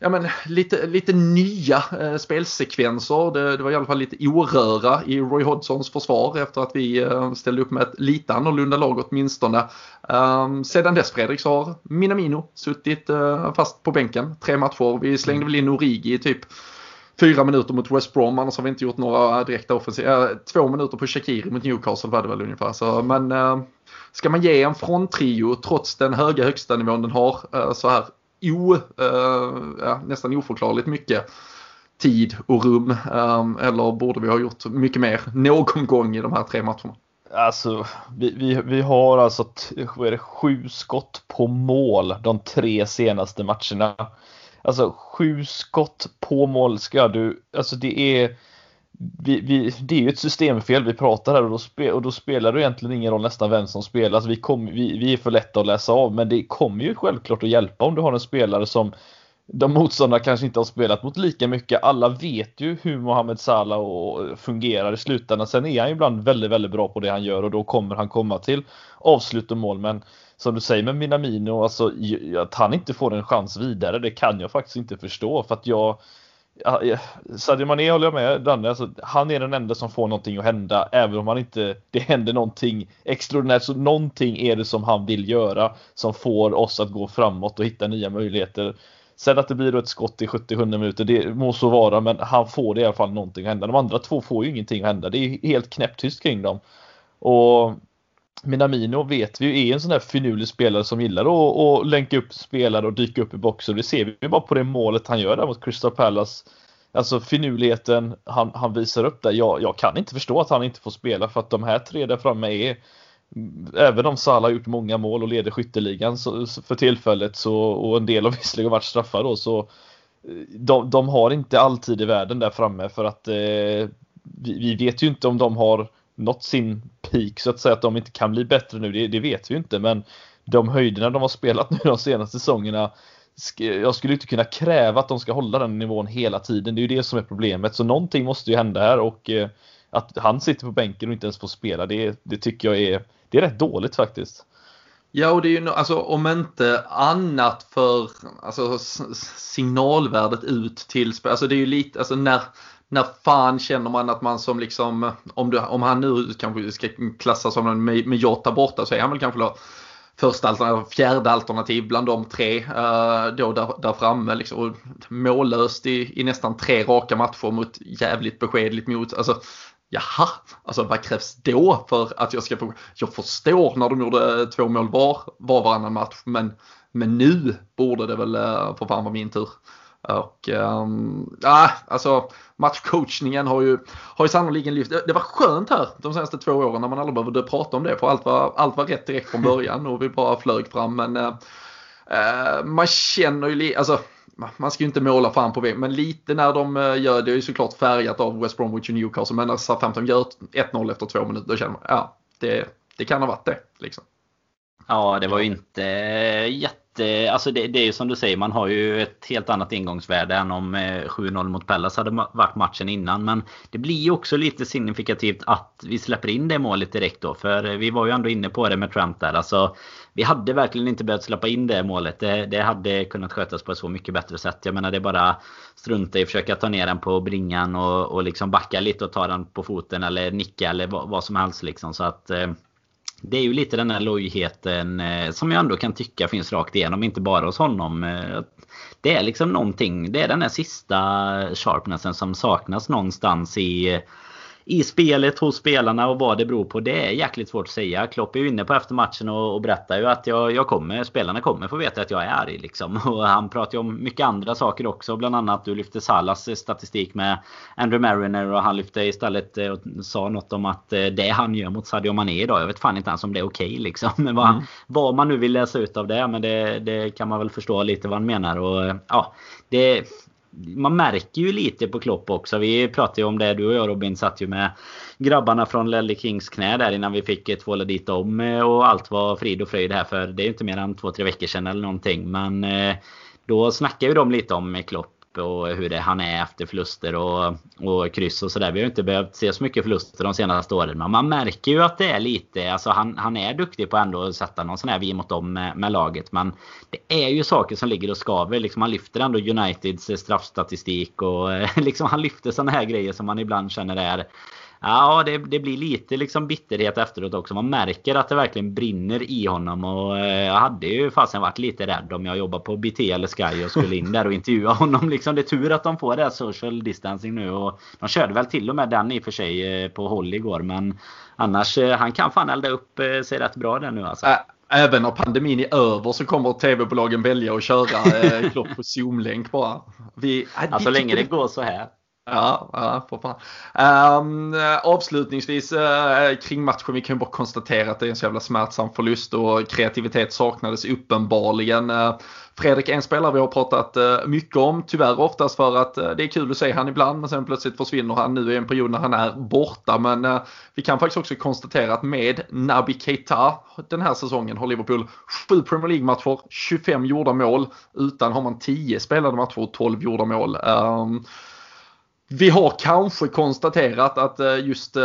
ja, men, lite, lite nya eh, spelsekvenser. Det, det, var i alla fall lite oröra i Roy Hodgsons försvar efter att vi eh, ställde upp med ett lite annorlunda lag åtminstone. Um, sedan dess Fredrik så har Minamino suttit eh, fast på bänken tre matcher. Vi slängde väl in Origi i typ fyra minuter mot West Brom, annars har vi inte gjort några äh, direkta offensiva. Äh, två minuter på Shakiri mot Newcastle var det väl ungefär. Så, men äh, ska man ge en fronttrio trots den höga högsta nivån den har så här o, ja, nästan oförklarligt mycket tid och rum? eller borde vi ha gjort mycket mer någon gång i de här tre matcherna? Alltså, vi, vi, vi har alltså vad är det, sju skott på mål de tre senaste matcherna. Alltså sju skott på mål ska du, alltså det är vi, vi, det är ju ett systemfel vi pratar här och då, spe, och då spelar det egentligen ingen roll nästan vem som spelar. Alltså vi, kom, vi, vi är för lätta att läsa av men det kommer ju självklart att hjälpa om du har en spelare som de motståndarna kanske inte har spelat mot lika mycket. Alla vet ju hur Mohamed Salah fungerar i slutändan. Sen är han ibland väldigt, väldigt bra på det han gör och då kommer han komma till avslut och mål. Men som du säger med Minamino, alltså att han inte får en chans vidare, det kan jag faktiskt inte förstå för att jag Sadio Mané håller jag med Danne, alltså, han är den enda som får någonting att hända även om han inte det händer någonting extraordinärt så någonting är det som han vill göra som får oss att gå framåt och hitta nya möjligheter. Sen att det blir ett skott i 70-100 minuter, det må så vara, men han får det i alla fall någonting att hända. De andra två får ju ingenting att hända. Det är helt knäpptyst kring dem. Och Minamino vet vi ju är en sån där finurlig spelare som gillar att, att länka upp spelare och dyka upp i boxen. Det ser vi ju bara på det målet han gör där mot Crystal Palace. Alltså finurligheten han, han visar upp där. Jag, jag kan inte förstå att han inte får spela för att de här tre där framme är Även om Salah har gjort många mål och leder skytteligan så, för tillfället så, och en del har visserligen varit straffar då så eh, de, de har inte alltid i världen där framme för att eh, vi, vi, vet ju inte om de har nått sin peak så att säga att de inte kan bli bättre nu, det, det vet vi ju inte men de höjderna de har spelat nu de senaste säsongerna jag skulle inte kunna kräva att de ska hålla den nivån hela tiden. Det är ju det som är problemet. Så någonting måste ju hända här och eh, att han sitter på bänken och inte ens får spela, det, det tycker jag är, det är rätt dåligt faktiskt. Ja, och det är ju alltså om inte annat för alltså, signalvärdet ut till Alltså det är ju lite, alltså när, när fan känner man att man som liksom, om, du, om han nu kanske ska klassas som en med, med Jota borta så är han väl kanske då första alternativ, fjärde alternativ bland de tre uh, då där, där framme. Liksom, mållöst i, i nästan tre raka matcher mot jävligt beskedligt mot. Alltså, Jaha, alltså vad krävs då för att jag ska få... Jag förstår när de gjorde två mål var, var varannan match men, men nu borde det väl uh, för fan vara min tur. Och um, ja, alltså matchcoachningen har ju, har ju sannoliken lyft. Det, det var skönt här de senaste två åren när man aldrig behövde prata om det för allt var, allt var rätt direkt från början och vi bara flög fram. Men uh, man känner ju alltså man ska ju inte måla fan på väggen, men lite när de eh, gör det är ju såklart färgat av West Bromwich och Newcastle. Men när Southampton gör 1-0 efter två minuter, då känner man ja, det, det kan ha varit det. Liksom. Ja, det var ju inte eh, jätte Eh, alltså det, det, är ju som du säger, man har ju ett helt annat ingångsvärde än om eh, 7-0 mot Pellas hade varit matchen innan. Men det blir ju också lite signifikativt att vi släpper in det målet direkt då. För vi var ju ändå inne på det med Trump där. Alltså, vi hade verkligen inte behövt släppa in det målet. Det, det hade kunnat skötas på ett så mycket bättre sätt. Jag menar det är bara strunta i att försöka ta ner den på bringan och, och liksom backa lite och ta den på foten eller nicka eller vad, vad som helst liksom. Så att eh, det är ju lite den här lojheten eh, som jag ändå kan tycka finns rakt igenom, inte bara hos honom. Eh, det är liksom någonting, det är den här sista sharpnessen som saknas någonstans i eh, i spelet hos spelarna och vad det beror på. Det är jäkligt svårt att säga. Klopp är ju inne på efter matchen och, och berättar ju att jag, jag kommer, spelarna kommer få veta att jag är arg. Liksom. Och han pratar ju om mycket andra saker också. Bland annat du lyfte Salas statistik med Andrew Mariner och han lyfte istället eh, och sa något om att eh, det han gör mot Sadio Mané idag. Jag vet fan inte ens om det är okej okay, liksom. Men vad, mm. vad man nu vill läsa ut av det. Men det, det kan man väl förstå lite vad han menar. Och ja, det, man märker ju lite på Klopp också. Vi pratade ju om det, du och jag Robin satt ju med grabbarna från Lelle Kings knä där innan vi fick tvåla dit dem. Och allt var frid och fröjd här för det är ju inte mer än två, tre veckor sedan eller någonting. Men eh, då snackade ju de lite om Klopp upp och hur det, han är efter förluster och, och kryss och sådär. Vi har inte behövt se så mycket förluster de senaste åren. Men man märker ju att det är lite, alltså han, han är duktig på ändå att sätta någon sån här vi mot dem med, med, laget. Men det är ju saker som ligger och skaver. Liksom han lyfter ändå Uniteds eh, straffstatistik och liksom han lyfter såna här grejer som man ibland känner är Ja, det, det, blir lite liksom bitterhet efteråt också. Man märker att det verkligen brinner i honom. Och eh, jag hade ju fasen varit lite rädd om jag jobbade på BT eller Sky och skulle in där och intervjua honom. Liksom, det är tur att de får det här social distancing nu. Och de körde väl till och med den i och för sig eh, på håll igår. Men annars, eh, han kan fan elda upp sig rätt bra den nu alltså. Även när pandemin är över så kommer tv-bolagen välja att köra eh, Klopp på Zoom-länk bara. Vi, äh, alltså så länge det går så här. Ja, ja för fan. Um, ehm, avslutningsvis uh, kring matchen, vi kan ju bara konstatera att det är en så jävla smärtsam förlust och kreativitet saknades uppenbarligen. Uh, Fredrik är en spelare vi har pratat uh, mycket om, tyvärr oftast för att det är kul att se han ibland men sen plötsligt försvinner han nu i en period när han är borta. Men vi kan faktiskt också konstatera att med Naby Keita den här säsongen har Liverpool 7 Premier League-matcher, 25 gjorda mål. Utan har man 10 spelade matcher och 12 gjorda mål. Um, vi har kanske konstaterat att eh, just eh,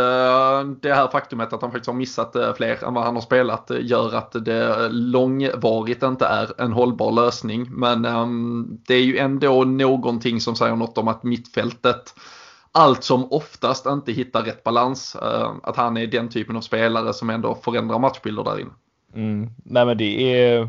det här faktumet att han faktiskt har missat eh, fler än vad han har spelat gör att det långvarigt inte är en hållbar lösning. Men ehm, det är ju ändå någonting som säger något om att mittfältet allt som oftast inte hittar rätt balans. Att han är den typen av spelare som ändå förändrar matchbilder där inne. Mm. Nej men det är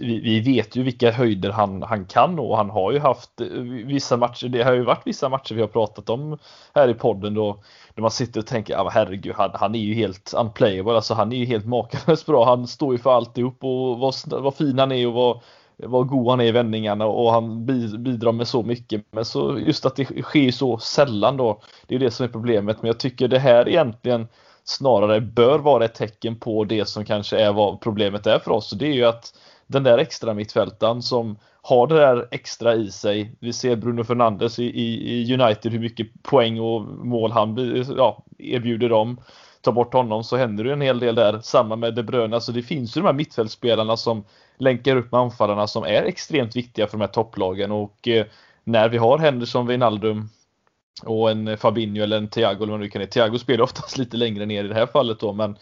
vi, vi, vet ju vilka höjder han, han kan och han har ju haft eh, vissa matcher. Det har ju varit vissa matcher vi har pratat om här i podden då, då man sitter och tänker, ah, herregud, han, han är ju helt unplayable. Alltså han är ju helt makalöst bra. Han står ju för alltihop och vad, vad fin han är och vad, vad god han är i vändningarna och han bidrar med så mycket. Men så just att det sker så sällan då. Det är det som är problemet. Men jag tycker det här egentligen snarare bör vara ett tecken på det som kanske är vad problemet är för oss. Och det är ju att den där extra mittfältaren som har det där extra i sig. Vi ser Bruno Fernandes i, i, United hur mycket poäng och mål han ja, erbjuder dem. Ta bort honom så händer det en hel del där. Samma med De Bruyne. Alltså det finns ju de här mittfältsspelarna som länkar upp med anfallarna som är extremt viktiga för de här topplagen och eh, när vi har Henderson, Wijnaldum och en Fabinho eller en Thiago eller vad nu kan vara. Thiago spelar oftast lite längre ner i det här fallet då men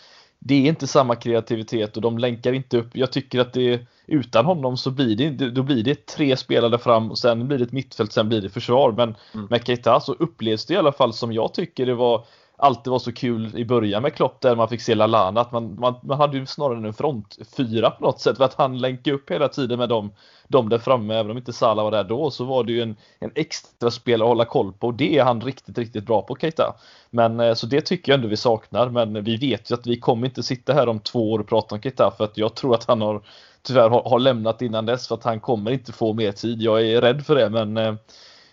det är inte samma kreativitet och de länkar inte upp. Jag tycker att det utan honom så blir det, då blir det tre spelare fram och sen blir det ett mittfält, sen blir det försvar. Men mm. med Keita så upplevs det i alla fall som jag tycker det var alltid var så kul i början med Klopp där man fick se Lalana att man, man, man hade ju snarare en front fyra på något sätt för att han länkade upp hela tiden med dem, dem där framme. Även om inte Salah var där då så var det ju en, en extra spel att hålla koll på och det är han riktigt, riktigt bra på Keita. Men eh, så det tycker jag ändå vi saknar. Men vi vet ju att vi kommer inte sitta här om två år och prata om Keita för att jag tror att han har tyvärr har, har lämnat innan dess för att han kommer inte få mer tid. Jag är rädd för det men eh,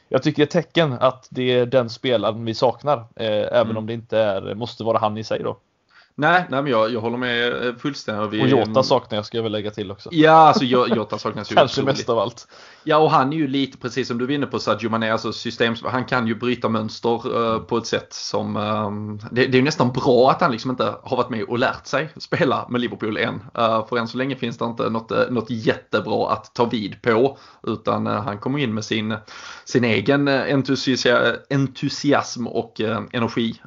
jag tycker det är tecken att det är den spelaren vi saknar. Eh, även mm. om det inte är, måste vara han i sig då. Nej, nej men jag, jag håller med eh, fullständigt. Vi, och Jota saknar jag ska jag väl lägga till också. Ja, alltså Jota saknas ju Kanske mest av allt. Ja, och han är ju lite precis som du var inne på Sadio Mané, alltså system, han kan ju bryta mönster uh, på ett sätt som, um, det, det, är ju nästan bra att han liksom inte har varit med och lärt sig spela med Liverpool än. Uh, för än så länge finns det inte något, uh, något jättebra att ta vid på, utan han kommer in med sin, sin egen entusia, entusiasm och energi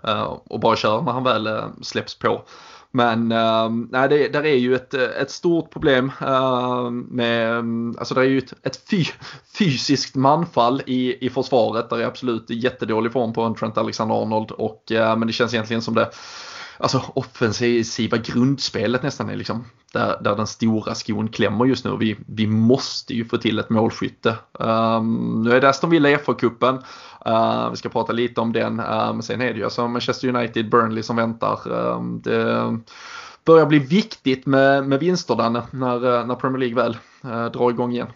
och bara kör när han väl släpps på. Men uh, nej, det där är ju ett, ett stort problem uh, med, alltså det är ju ett, ett fy, fysiskt manfall i, i försvaret. Där är absolut jättedålig form på en Trent Alexander-Arnold och uh, men det känns egentligen som det alltså offensiva grundspelet nästan är liksom där, där den stora skon klämmer just nu. Vi, vi måste ju få till ett målskytte. Um, nu är det Aston Villa i FA-cupen. Uh, ehm, vi ska prata lite om den. Um, sen är det ju alltså Manchester United, Burnley som väntar. Um, det börjar bli viktigt med, med vinster där när, eh, när Premier League väl uh, drar igång igen.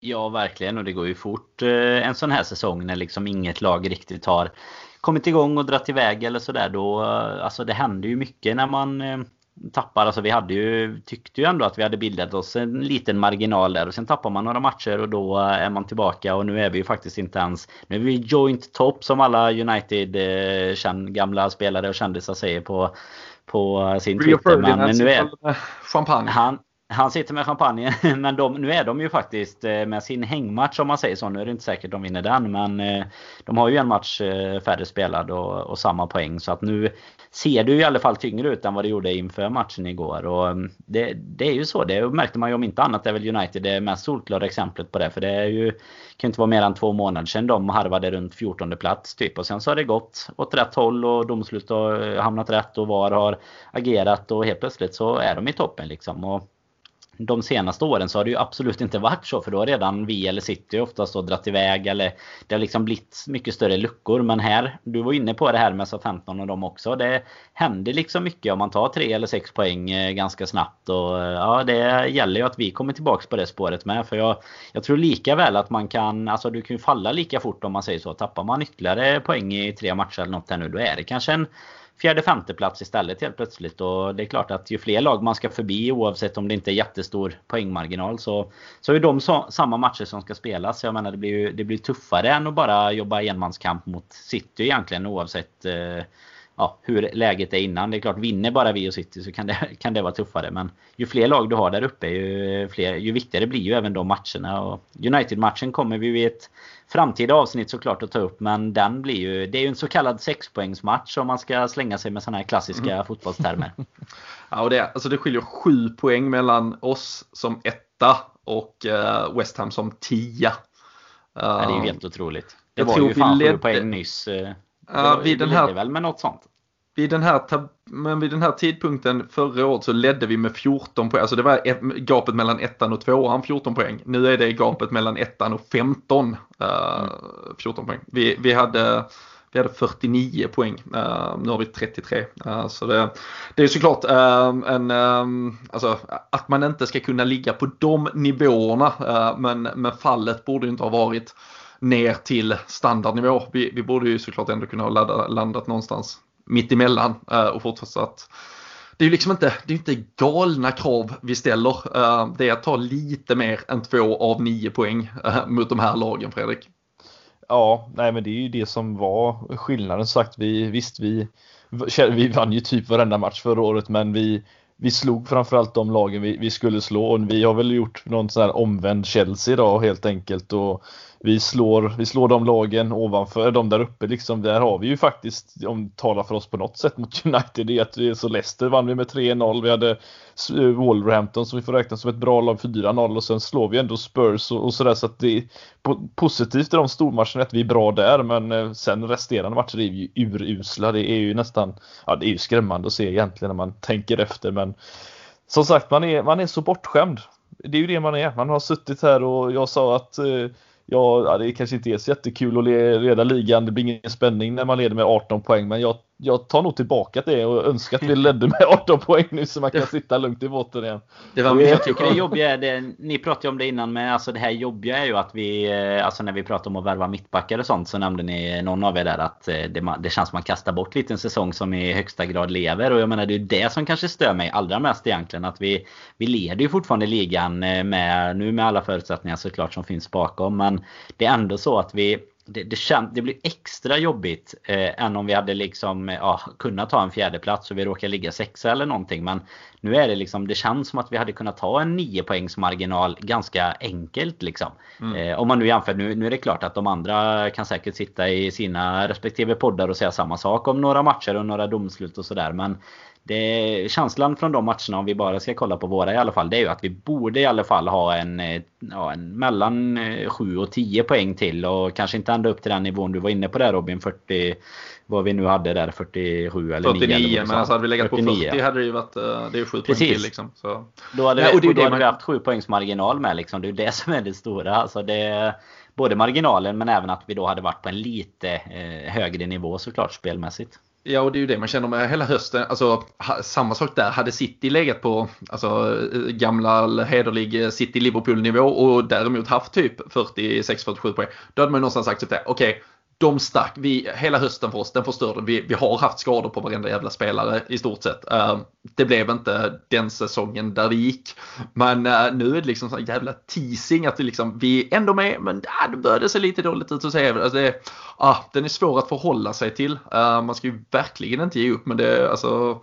Ja, verkligen. Och det går ju fort eh, en sån här säsong när liksom inget lag riktigt har kommit igång och dratt iväg eller sådär då. Alltså det händer ju mycket när man eh, tappar. Alltså vi hade ju, tyckte ju ändå att vi hade bildat oss en liten marginal där. Och sen tappar man några matcher och då är man tillbaka. Och nu är vi ju faktiskt inte ens... Nu är vi joint top som alla United eh, gamla spelare och kändisar säger på, på sin Rio Twitter. Men nu är... Champagne. Han, han sitter med champagne. Men de, nu är de ju faktiskt eh, med sin hängmatch om man säger så. Nu är det inte säkert de vinner den. Men eh, de har ju en match eh, färre spelad och, och samma poäng. Så att nu ser det ju i alla fall tyngre ut än vad det gjorde inför matchen igår. Och mm, det, det är ju så. Det märkte man ju om inte annat. Det är väl United det mest solklara exemplet på det. För det är ju, kan inte vara mer än två månader sedan de harvade runt 14 plats typ. Och sen så har det gått åt rätt håll och domslut har hamnat rätt och VAR har agerat. Och helt plötsligt så är de i toppen liksom. Och de senaste åren så har det ju absolut inte varit så. För då har redan vi eller City oftast då dratt iväg. Eller det har liksom blivit mycket större luckor. Men här, du var inne på det här med SA-15 och dem också. Det händer liksom mycket om man tar tre eller sex poäng eh, ganska snabbt. Och eh, ja, det gäller ju att vi kommer tillbaks på det spåret med. För jag, jag tror lika väl att man kan, alltså du kan ju falla lika fort om man säger så. Tappar man ytterligare poäng i tre matcher eller något här nu, då är det kanske en fjärde femte plats istället helt plötsligt. Och det är klart att ju fler lag man ska förbi oavsett om det inte är jättestor poängmarginal så, så är de så, samma matcher som ska spelas. Jag menar det blir ju det blir tuffare än att bara jobba enmanskamp mot City egentligen oavsett eh, ja, hur läget är innan. Det är klart, vinner bara vi och City så kan det, kan det vara tuffare. Men ju fler lag du har där uppe ju, fler, ju viktigare blir ju även de matcherna. United-matchen kommer vi vid ett framtida avsnitt såklart att ta upp. Men den blir ju, det är ju en så kallad sexpoängsmatch om man ska slänga sig med sådana här klassiska mm. fotbollstermer. ja, och det, alltså det skiljer sju poäng mellan oss som etta och uh, West Ham som tia. Uh, ja, det är ju helt otroligt. Det var ju fan sju poäng nyss. Uh, ja, vid den här, väl med något sånt vid den, här, men vid den här tidpunkten förra året så ledde vi med 14 poäng. Alltså det var gapet mellan ettan och tvåan 14 poäng. Nu är det gapet mellan ettan och 15 uh, 14 poäng. Vi, vi, hade, vi hade 49 poäng. Uh, nu har vi 33. Uh, så det, det är såklart uh, en, alltså, att man inte ska kunna ligga på de nivåerna. men, men fallet borde inte ha varit ner till standardnivå. Vi, vi borde ju såklart ändå kunna ha landat någonstans mittemellan emellan och fortsatt det är ju liksom inte, det är inte galna krav vi ställer. Eh, det är att ta lite mer än två av nio poäng eh, mot de här lagen, Fredrik. Ja, nej men det är ju det som var skillnaden. Sagt, vi, visst, vi, vi vann ju typ varenda match förra året, men vi, vi slog framförallt de lagen vi, vi skulle slå. Och vi har väl gjort någon sån här omvänd Chelsea idag helt enkelt. Och vi slår, vi slår de lagen ovanför, de där uppe liksom. Där har vi ju faktiskt, om talar för oss på något sätt mot United, det är att vi är så Leicester vann vi med 3-0. Vi hade Wolverhampton som vi får räkna som ett bra lag 4-0 och sen slår vi ändå Spurs och, och sådär så att det är positivt i de stormatcherna att vi är bra där men eh, sen resterande matcher är vi ju urusla. Det är ju nästan, ja det är ju skrämmande att se egentligen när man tänker efter men som sagt man är, man är så bortskämd. Det är ju det man är. Man har suttit här och jag sa att eh, ja, det kanske inte är så jättekul att leda ligan. Det blir ingen spänning när man leder med 18 poäng, men jag jag tar nog tillbaka det och önskar att vi ledde med 18 poäng nu så man kan sitta lugnt i båten igen. Det var jag tycker det jobbiga det, ni pratade om det innan men alltså det här jobbiga är ju att vi, eh, alltså när vi pratar om att värva mittbackar och sånt så nämnde ni någon av er där att eh, det, det känns som att man kastar bort lite en säsong som i högsta grad lever. Och jag menar det är det som kanske stör mig allra mest egentligen att vi, vi leder ju fortfarande ligan eh, med, nu med alla förutsättningar såklart som finns bakom. Men det är ändå så att vi det, det, känd, det blir extra jobbigt eh, än om vi hade liksom, eh, ja, kunnat ta en fjärde plats och vi råkar ligga sexa eller någonting. Men nu är det liksom, det känns som att vi hade kunnat ta en 9 poängs marginal ganska enkelt liksom. Mm. Eh, om man nu jämför, nu, nu är det klart att de andra kan säkert sitta i sina respektive poddar och säga samma sak om några matcher och några domslut och sådär. Men det, känslan från de matcherna, om vi bara ska kolla på våra i alla fall, det är ju att vi borde i alla fall ha en, eh, ja, en mellan 7 eh, och 10 poäng till och kanske inte ända upp till den nivån du var inne på där Robin, 40 vad vi nu hade där, 47 eller 49, 9 eller men alltså hade vi legat 49. på 40 hade det ju varit, eh, det är 7 Precis. poäng till liksom. Så. Då hade, Nej, och det och då hade man... vi haft 7 poängs marginal med liksom. Det är det som är det stora. Alltså det, både marginalen men även att vi då hade varit på en lite eh, högre nivå såklart spelmässigt. Ja, och det är ju det man känner med hela hösten. Alltså, samma sak där. Hade City legat på alltså, gamla hederlig City-Liverpool-nivå och däremot haft typ 46-47 poäng. Då hade man någonstans sagt. Okej, okay, de stack. Vi, hela hösten för oss, den förstörde. Vi, vi har haft skador på varenda jävla spelare i stort sett. Uh, det blev inte den säsongen där det gick. Men uh, nu är det liksom sån jävla teasing att det liksom, vi är ändå med, men uh, det började se lite dåligt ut Och säga. Alltså det, uh, den är svår att förhålla sig till. Uh, man ska ju verkligen inte ge upp, men det, alltså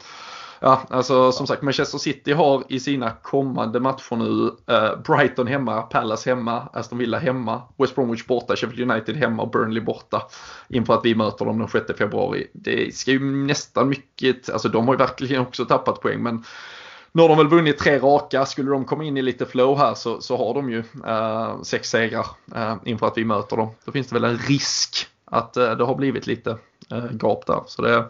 Ja, alltså som sagt Manchester City har i sina kommande matcher nu eh, Brighton hemma, Palace hemma, Aston Villa hemma, West Bromwich borta, Sheffield United hemma och Burnley borta. Inför att vi möter dem den 6 februari. Det ska ju nästan mycket, alltså de har ju verkligen också tappat poäng men nu har de väl vunnit tre raka. Skulle de komma in i lite flow här så, så har de ju eh, sex segrar eh, inför att vi möter dem. Då finns det väl en risk att eh, det har blivit lite eh, gap där. Så det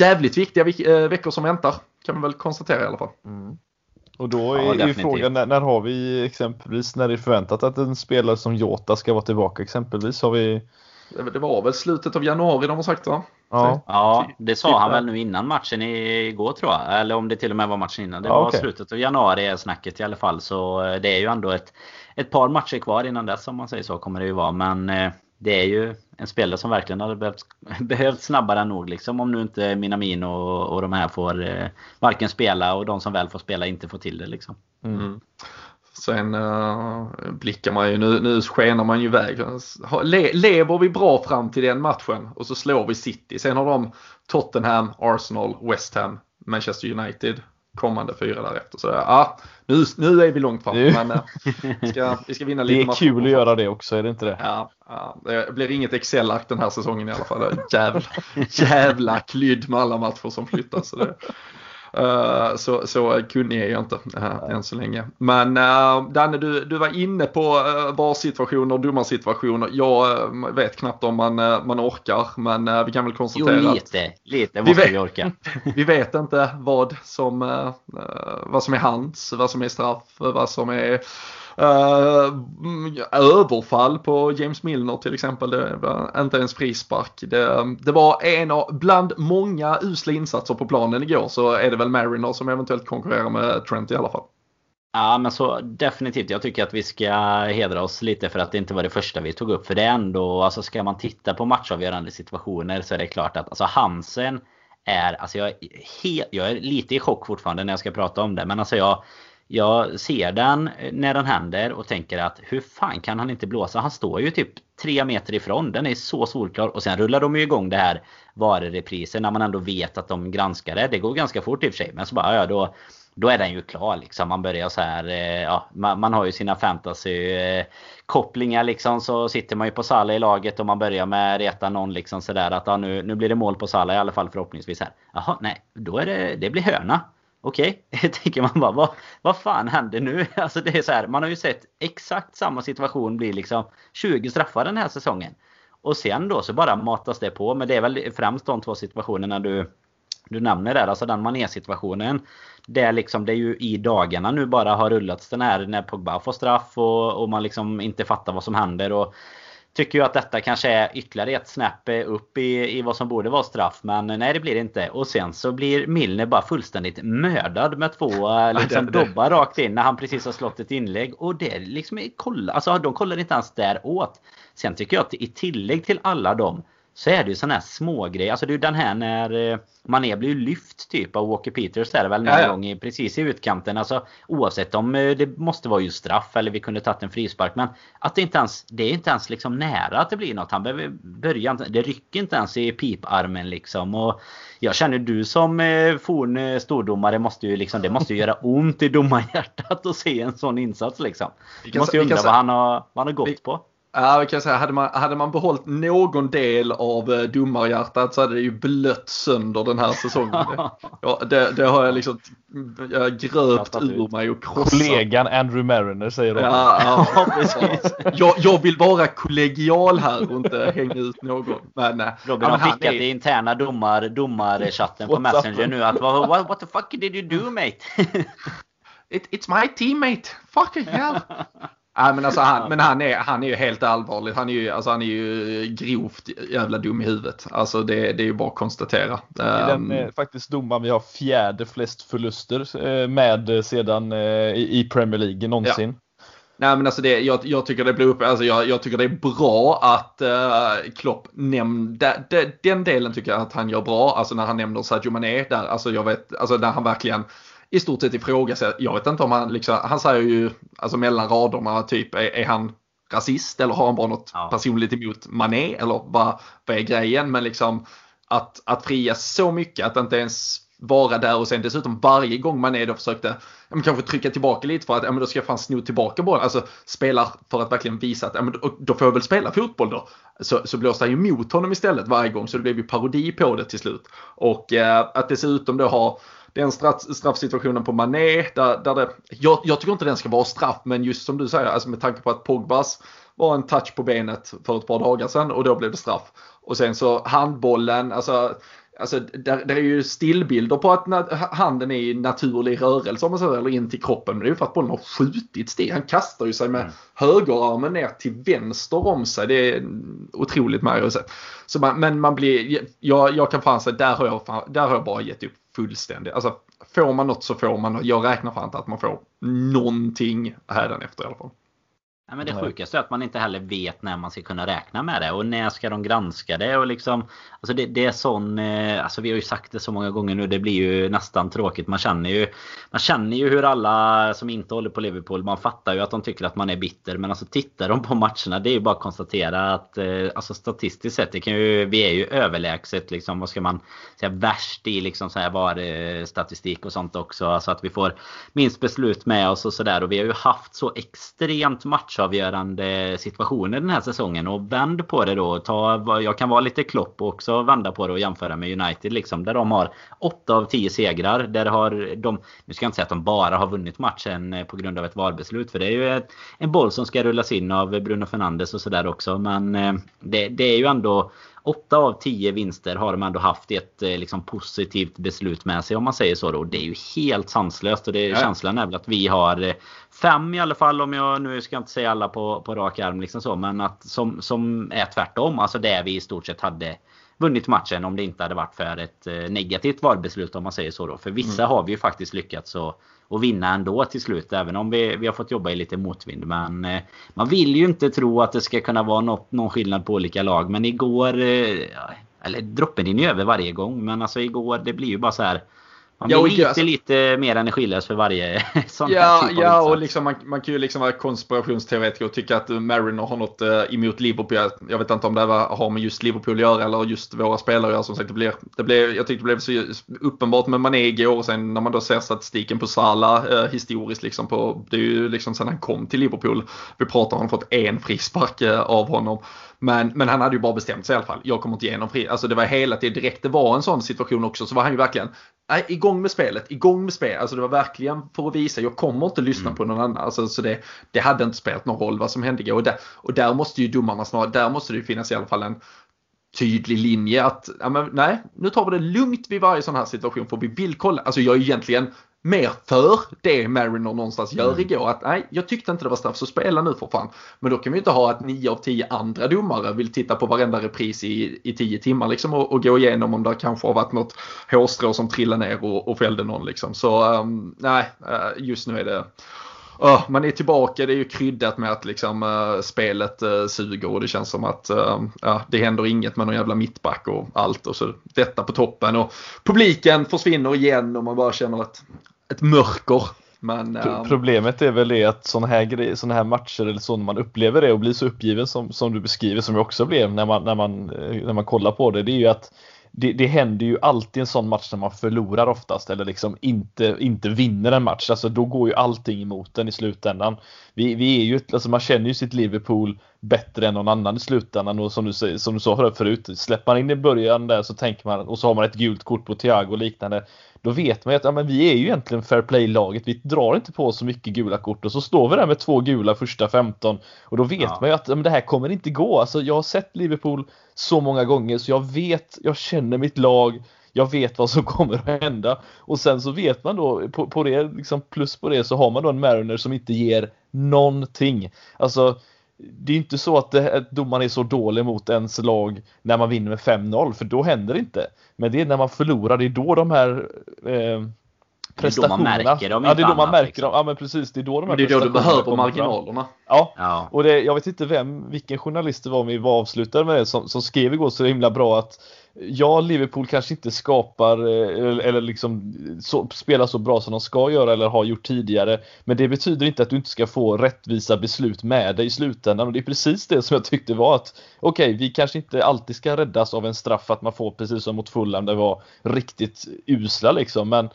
jävligt viktiga eh, veckor som väntar kan man väl konstatera i alla fall. Mm. Och då är, ja, är frågan när, när, har vi exempelvis när det är förväntat att en spelare som Jota ska vara tillbaka exempelvis? Har vi... Det var väl slutet av januari de har sagt va? Ja, ja det sa han väl nu innan matchen igår tror jag. Eller om det till och med var matchen innan. Det ja, var okay. slutet av januari är snacket i alla fall. Så eh, det är ju ändå ett, ett par matcher kvar innan dess om man säger så kommer det ju vara. Men eh, det är ju en spelare som verkligen hade behövt, behövt snabbare än nog. Liksom, om nu inte Minamino och, och de här får eh, varken spela och de som väl får spela inte får till det. Liksom. Mm. Sen uh, blickar man ju, nu, nu skenar man ju iväg. Le, lever vi bra fram till den matchen och så slår vi City. Sen har de Tottenham, Arsenal, West Ham, Manchester United kommande fyra därefter. Så ja, nu, nu är vi långt fram. Men uh, ska, vi ska vinna lite Det är kul att göra det också, är det inte det? Ja, ja det blir inget Excel-ark den här säsongen i alla fall. Jävla, jävla klydd med alla matcher som flyttas. Så det, Uh, så, så kunnig är jag inte uh, än så länge. Men uh, Danne, du, du var inne på uh, VAR-situationer och domarsituationer. Jag uh, vet knappt om man, man orkar, men vi kan väl konstatera jo, lite, att lite måste vi, vet, vi orka. vi vet inte vad som, vad som är hands, vad som är straff, vad som är Eh, mm, överfall på James Milner till exempel, det var inte ens frispark. Det, det var en av, bland många usla insatser på planen igår så är det väl Mariner som eventuellt konkurrerar med Trent i alla fall. Ja men så definitivt. Jag tycker att vi ska hedra oss lite för att det inte var det första vi tog upp. För det är ändå, alltså ska man titta på matchavgörande situationer så är det klart att alltså Hansen är, alltså jag är, helt, jag är lite i chock fortfarande när jag ska prata om det. Men alltså jag, jag ser den eh, när den händer och tänker att hur fan kan han inte blåsa? Han står ju typ tre meter ifrån. Den är så solklar. Och sen rullar de ju igång det här Varereprisen när man ändå vet att de granskar det. Det går ganska fort i och för sig. Men så bara, ja då, då är den ju klar liksom. Man börjar så här, eh, ja, man, man har ju sina fantasy eh, kopplingar liksom. Så sitter man ju på Sala i laget och man börjar med reta någon liksom sådär att ja, nu, nu blir det mål på Sala i alla fall förhoppningsvis här. Jaha, nej, då är det, det blir höna. Okej, okay. tänker man bara vad, vad fan händer nu? Alltså det är så här, man har ju sett exakt samma situation bli liksom 20 straffar den här säsongen. Och sen då så bara matas det på. Men det är väl främst de två situationerna du, du nämner där. Alltså den Mané-situationen. Där liksom det är ju i dagarna nu bara har rullats den här när Pogba får straff och, och man liksom inte fattar vad som händer. Och tycker ju att detta kanske är ytterligare ett snäpp upp i, i vad som borde vara straff. Men nej, det blir det inte. Och sen så blir Milner bara fullständigt mördad med två liksom, dobbar rakt in när han precis har slått ett inlägg. Och det liksom, kolla, alltså de kollar inte ens där åt. Sen tycker jag att i tillägg till alla dem så är det ju sådana här smågrejer. Alltså det är ju den här när eh, Mané blir lyft typ av Walker Peters är det väl någon ja, ja. gång precis i utkanten. Alltså oavsett om eh, det måste vara just straff eller vi kunde tagit en frispark. Men att det inte ens, det är inte ens liksom nära att det blir något. Han behöver börja, det rycker inte ens i piparmen liksom. Och jag känner du som eh, forn stordomare måste ju liksom, det måste ju göra ont i domarhjärtat att se en sån insats liksom. Du måste ju undra vad han har, vad han har gått på. Ja, vi kan säga, hade man, hade man behållit någon del av eh, domarhjärtat så hade det ju blött sönder den här säsongen. ja, det, det har jag liksom jag gröpt ur mig och krossat. Kollegan Andrew Mariner säger de. Ja, ja, precis. jag, jag vill vara kollegial här och inte hänga ut någon. Men, Robin ja, har skickat är... i interna domar, domarchatten på Messenger nu att what, what the fuck did you do mate? It, it's my teammate. Fucking hell. Nej, men alltså han, men han, är, han är ju helt allvarlig. Han är ju, alltså han är ju grovt jävla dum i huvudet. Alltså det, det är ju bara att konstatera. Det är den eh, faktiskt domaren vi har fjärde flest förluster eh, med sedan eh, i Premier League någonsin. Ja. Nej men alltså det, jag, jag, tycker det blir upp, alltså jag, jag tycker det är bra att uh, Klopp nämnde, den delen tycker jag att han gör bra. Alltså när han nämner Sadio Mané där, alltså jag vet, alltså när han verkligen i stort sett ifrågasätter. Jag vet inte om han liksom, han säger ju alltså mellan raderna typ är, är han rasist eller har han bara något ja. personligt emot Mané eller vad, vad är grejen? Men liksom att, att fria så mycket att inte ens vara där och sen dessutom varje gång man är då försökte ja, kanske trycka tillbaka lite för att ja, men då ska jag fan sno tillbaka bollen. Alltså spelar för att verkligen visa att ja, men då, då får jag väl spela fotboll då. Så, så blåste han ju mot honom istället varje gång så det blev ju parodi på det till slut. Och eh, att dessutom då ha den straff, straffsituationen på Mané där, där det, jag, jag, tycker inte den ska vara straff men just som du säger, alltså med tanke på att Pogbas var en touch på benet för ett par dagar sedan och då blev det straff. Och sen så handbollen, alltså Alltså, där, där är ju stillbilder på att handen är i naturlig rörelse om man säger, eller in till kroppen. Men det är ju för att bollen har skjutits det. Han kastar ju sig med mm. högerarmen ner till vänster om sig. Det är otroligt märkligt. Så man, men man blir, jag, jag kan fan säga, där har jag, där har jag bara gett upp fullständigt. Alltså, får man något så får man Jag räknar fan inte att man får någonting hädanefter i alla fall. Ja, men det sjukaste är att man inte heller vet när man ska kunna räkna med det. Och när ska de granska det? Och liksom Alltså det, det är sån eh, Alltså vi har ju sagt det så många gånger nu det blir ju nästan tråkigt. Man känner ju Man känner ju hur alla som inte håller på Liverpool Man fattar ju att de tycker att man är bitter. Men alltså tittar de på matcherna Det är ju bara att konstatera att eh, Alltså statistiskt sett det kan ju, Vi är ju överlägset liksom. Vad ska man säga Värst i liksom så här var statistik och sånt också. Alltså att vi får minst beslut med oss och sådär. Och vi har ju haft så extremt match matchavgörande situationer den här säsongen. Och vänd på det då. Ta, jag kan vara lite klopp och också vända på det och jämföra med United. Liksom, där de har 8 av 10 segrar. Där har de, nu ska jag inte säga att de bara har vunnit matchen eh, på grund av ett VAR-beslut. För det är ju ett, en boll som ska rullas in av Bruno Fernandes och sådär också. Men eh, det, det är ju ändå 8 av 10 vinster har de ändå haft ett eh, liksom, positivt beslut med sig om man säger så. Då. Det är ju helt sanslöst och det, ja. känslan är väl att vi har fem i alla fall om jag nu ska jag inte säga alla på, på rak arm liksom så. Men att som, som är tvärtom. Alltså det vi i stort sett hade vunnit matchen om det inte hade varit för ett eh, negativt valbeslut om man säger så då. För vissa mm. har vi ju faktiskt lyckats att, att vinna ändå till slut. Även om vi, vi har fått jobba i lite motvind. Men eh, man vill ju inte tro att det ska kunna vara något, någon skillnad på olika lag. Men igår... Eh, eller droppen är ju över varje gång. Men alltså igår det blir ju bara så här. Man blir ja, lite, alltså, lite mer energilös för varje sån ja, typ Ja, och liksom, man, man kan ju liksom vara konspirationsteoretiker och tycka att Mariner har något uh, emot Liverpool. Jag vet inte om det har med just Liverpool att göra eller just våra spelare att göra. Som sagt, det blir, det blir, jag tyckte det blev så uppenbart med Mané igår och sen när man då ser statistiken på Salah uh, historiskt liksom på, det är ju liksom sen han kom till Liverpool. Vi pratar om han fått en frispark uh, av honom. Men, men han hade ju bara bestämt sig i alla fall. Jag kommer inte igenom fri. Alltså det var hela tiden direkt det var en sån situation också så var han ju verkligen nej, igång med spelet, igång med spelet. Alltså det var verkligen för att visa, jag kommer inte lyssna mm. på någon annan. Alltså, så det, det hade inte spelat någon roll vad som hände igår. Och där, och där måste ju domarna snarare, där måste det finnas i alla fall en tydlig linje att ja, men, nej, nu tar vi det lugnt vid varje sån här situation för vi vill kolla. Alltså jag är egentligen mer för det Mariner någonstans gör mm. igår. Att nej, jag tyckte inte det var straff så spela nu för fan. Men då kan vi inte ha att 9 av 10 andra domare vill titta på varenda repris i, i 10 timmar liksom och, och, gå igenom om det kanske har varit något hårstrå som trillade ner och, och fällde någon liksom. Så um, nej, uh, just nu är det uh, man är tillbaka, det är ju kryddat med att liksom, uh, spelet uh, suger och det känns som att uh, det händer inget med någon jävla mittback och allt och så detta på toppen och publiken försvinner igen och man bara känner att ett mörker. Men, um... Problemet är väl det att sådana här, såna här matcher eller så när man upplever det och blir så uppgiven som, som du beskriver som jag också blev när man, när, man, när man kollar på det. Det är ju att det, det händer ju alltid en sån match när man förlorar oftast eller liksom inte, inte vinner en match. Alltså då går ju allting emot den i slutändan. Vi, vi är ju, alltså man känner ju sitt Liverpool bättre än någon annan i slutändan och som du, som du sa förut, släpper man in i början där så tänker man och så har man ett gult kort på Thiago och liknande då vet man ju att ja, men vi är ju egentligen fair play-laget. Vi drar inte på så mycket gula kort och så står vi där med två gula första 15 och då vet ja. man ju att ja, det här kommer inte gå. Alltså, jag har sett Liverpool så många gånger så jag vet, jag känner mitt lag. Jag vet vad som kommer att hända och sen så vet man då på, på det, liksom plus på det så har man då en Mariner som inte ger någonting. Alltså det är inte så att, det, att domaren är så dålig mot ens lag när man vinner med 5-0 för då händer det inte. Men det är när man förlorar, det är då de här eh, prestationerna. Det är då man märker dem. Ja, det är då man märker liksom. dem. Ja, men precis. Det är då de här Det är då du behöver marginalerna. Ja. ja, och det, jag vet inte vem, vilken journalist det var vi var avslutade med det som, som skrev igår så himla bra att ja, Liverpool kanske inte skapar eh, eller liksom så, spelar så bra som de ska göra eller har gjort tidigare. Men det betyder inte att du inte ska få rättvisa beslut med dig i slutändan och det är precis det som jag tyckte var att okej, okay, vi kanske inte alltid ska räddas av en straff att man får precis som mot Fulham det var riktigt usla liksom. Men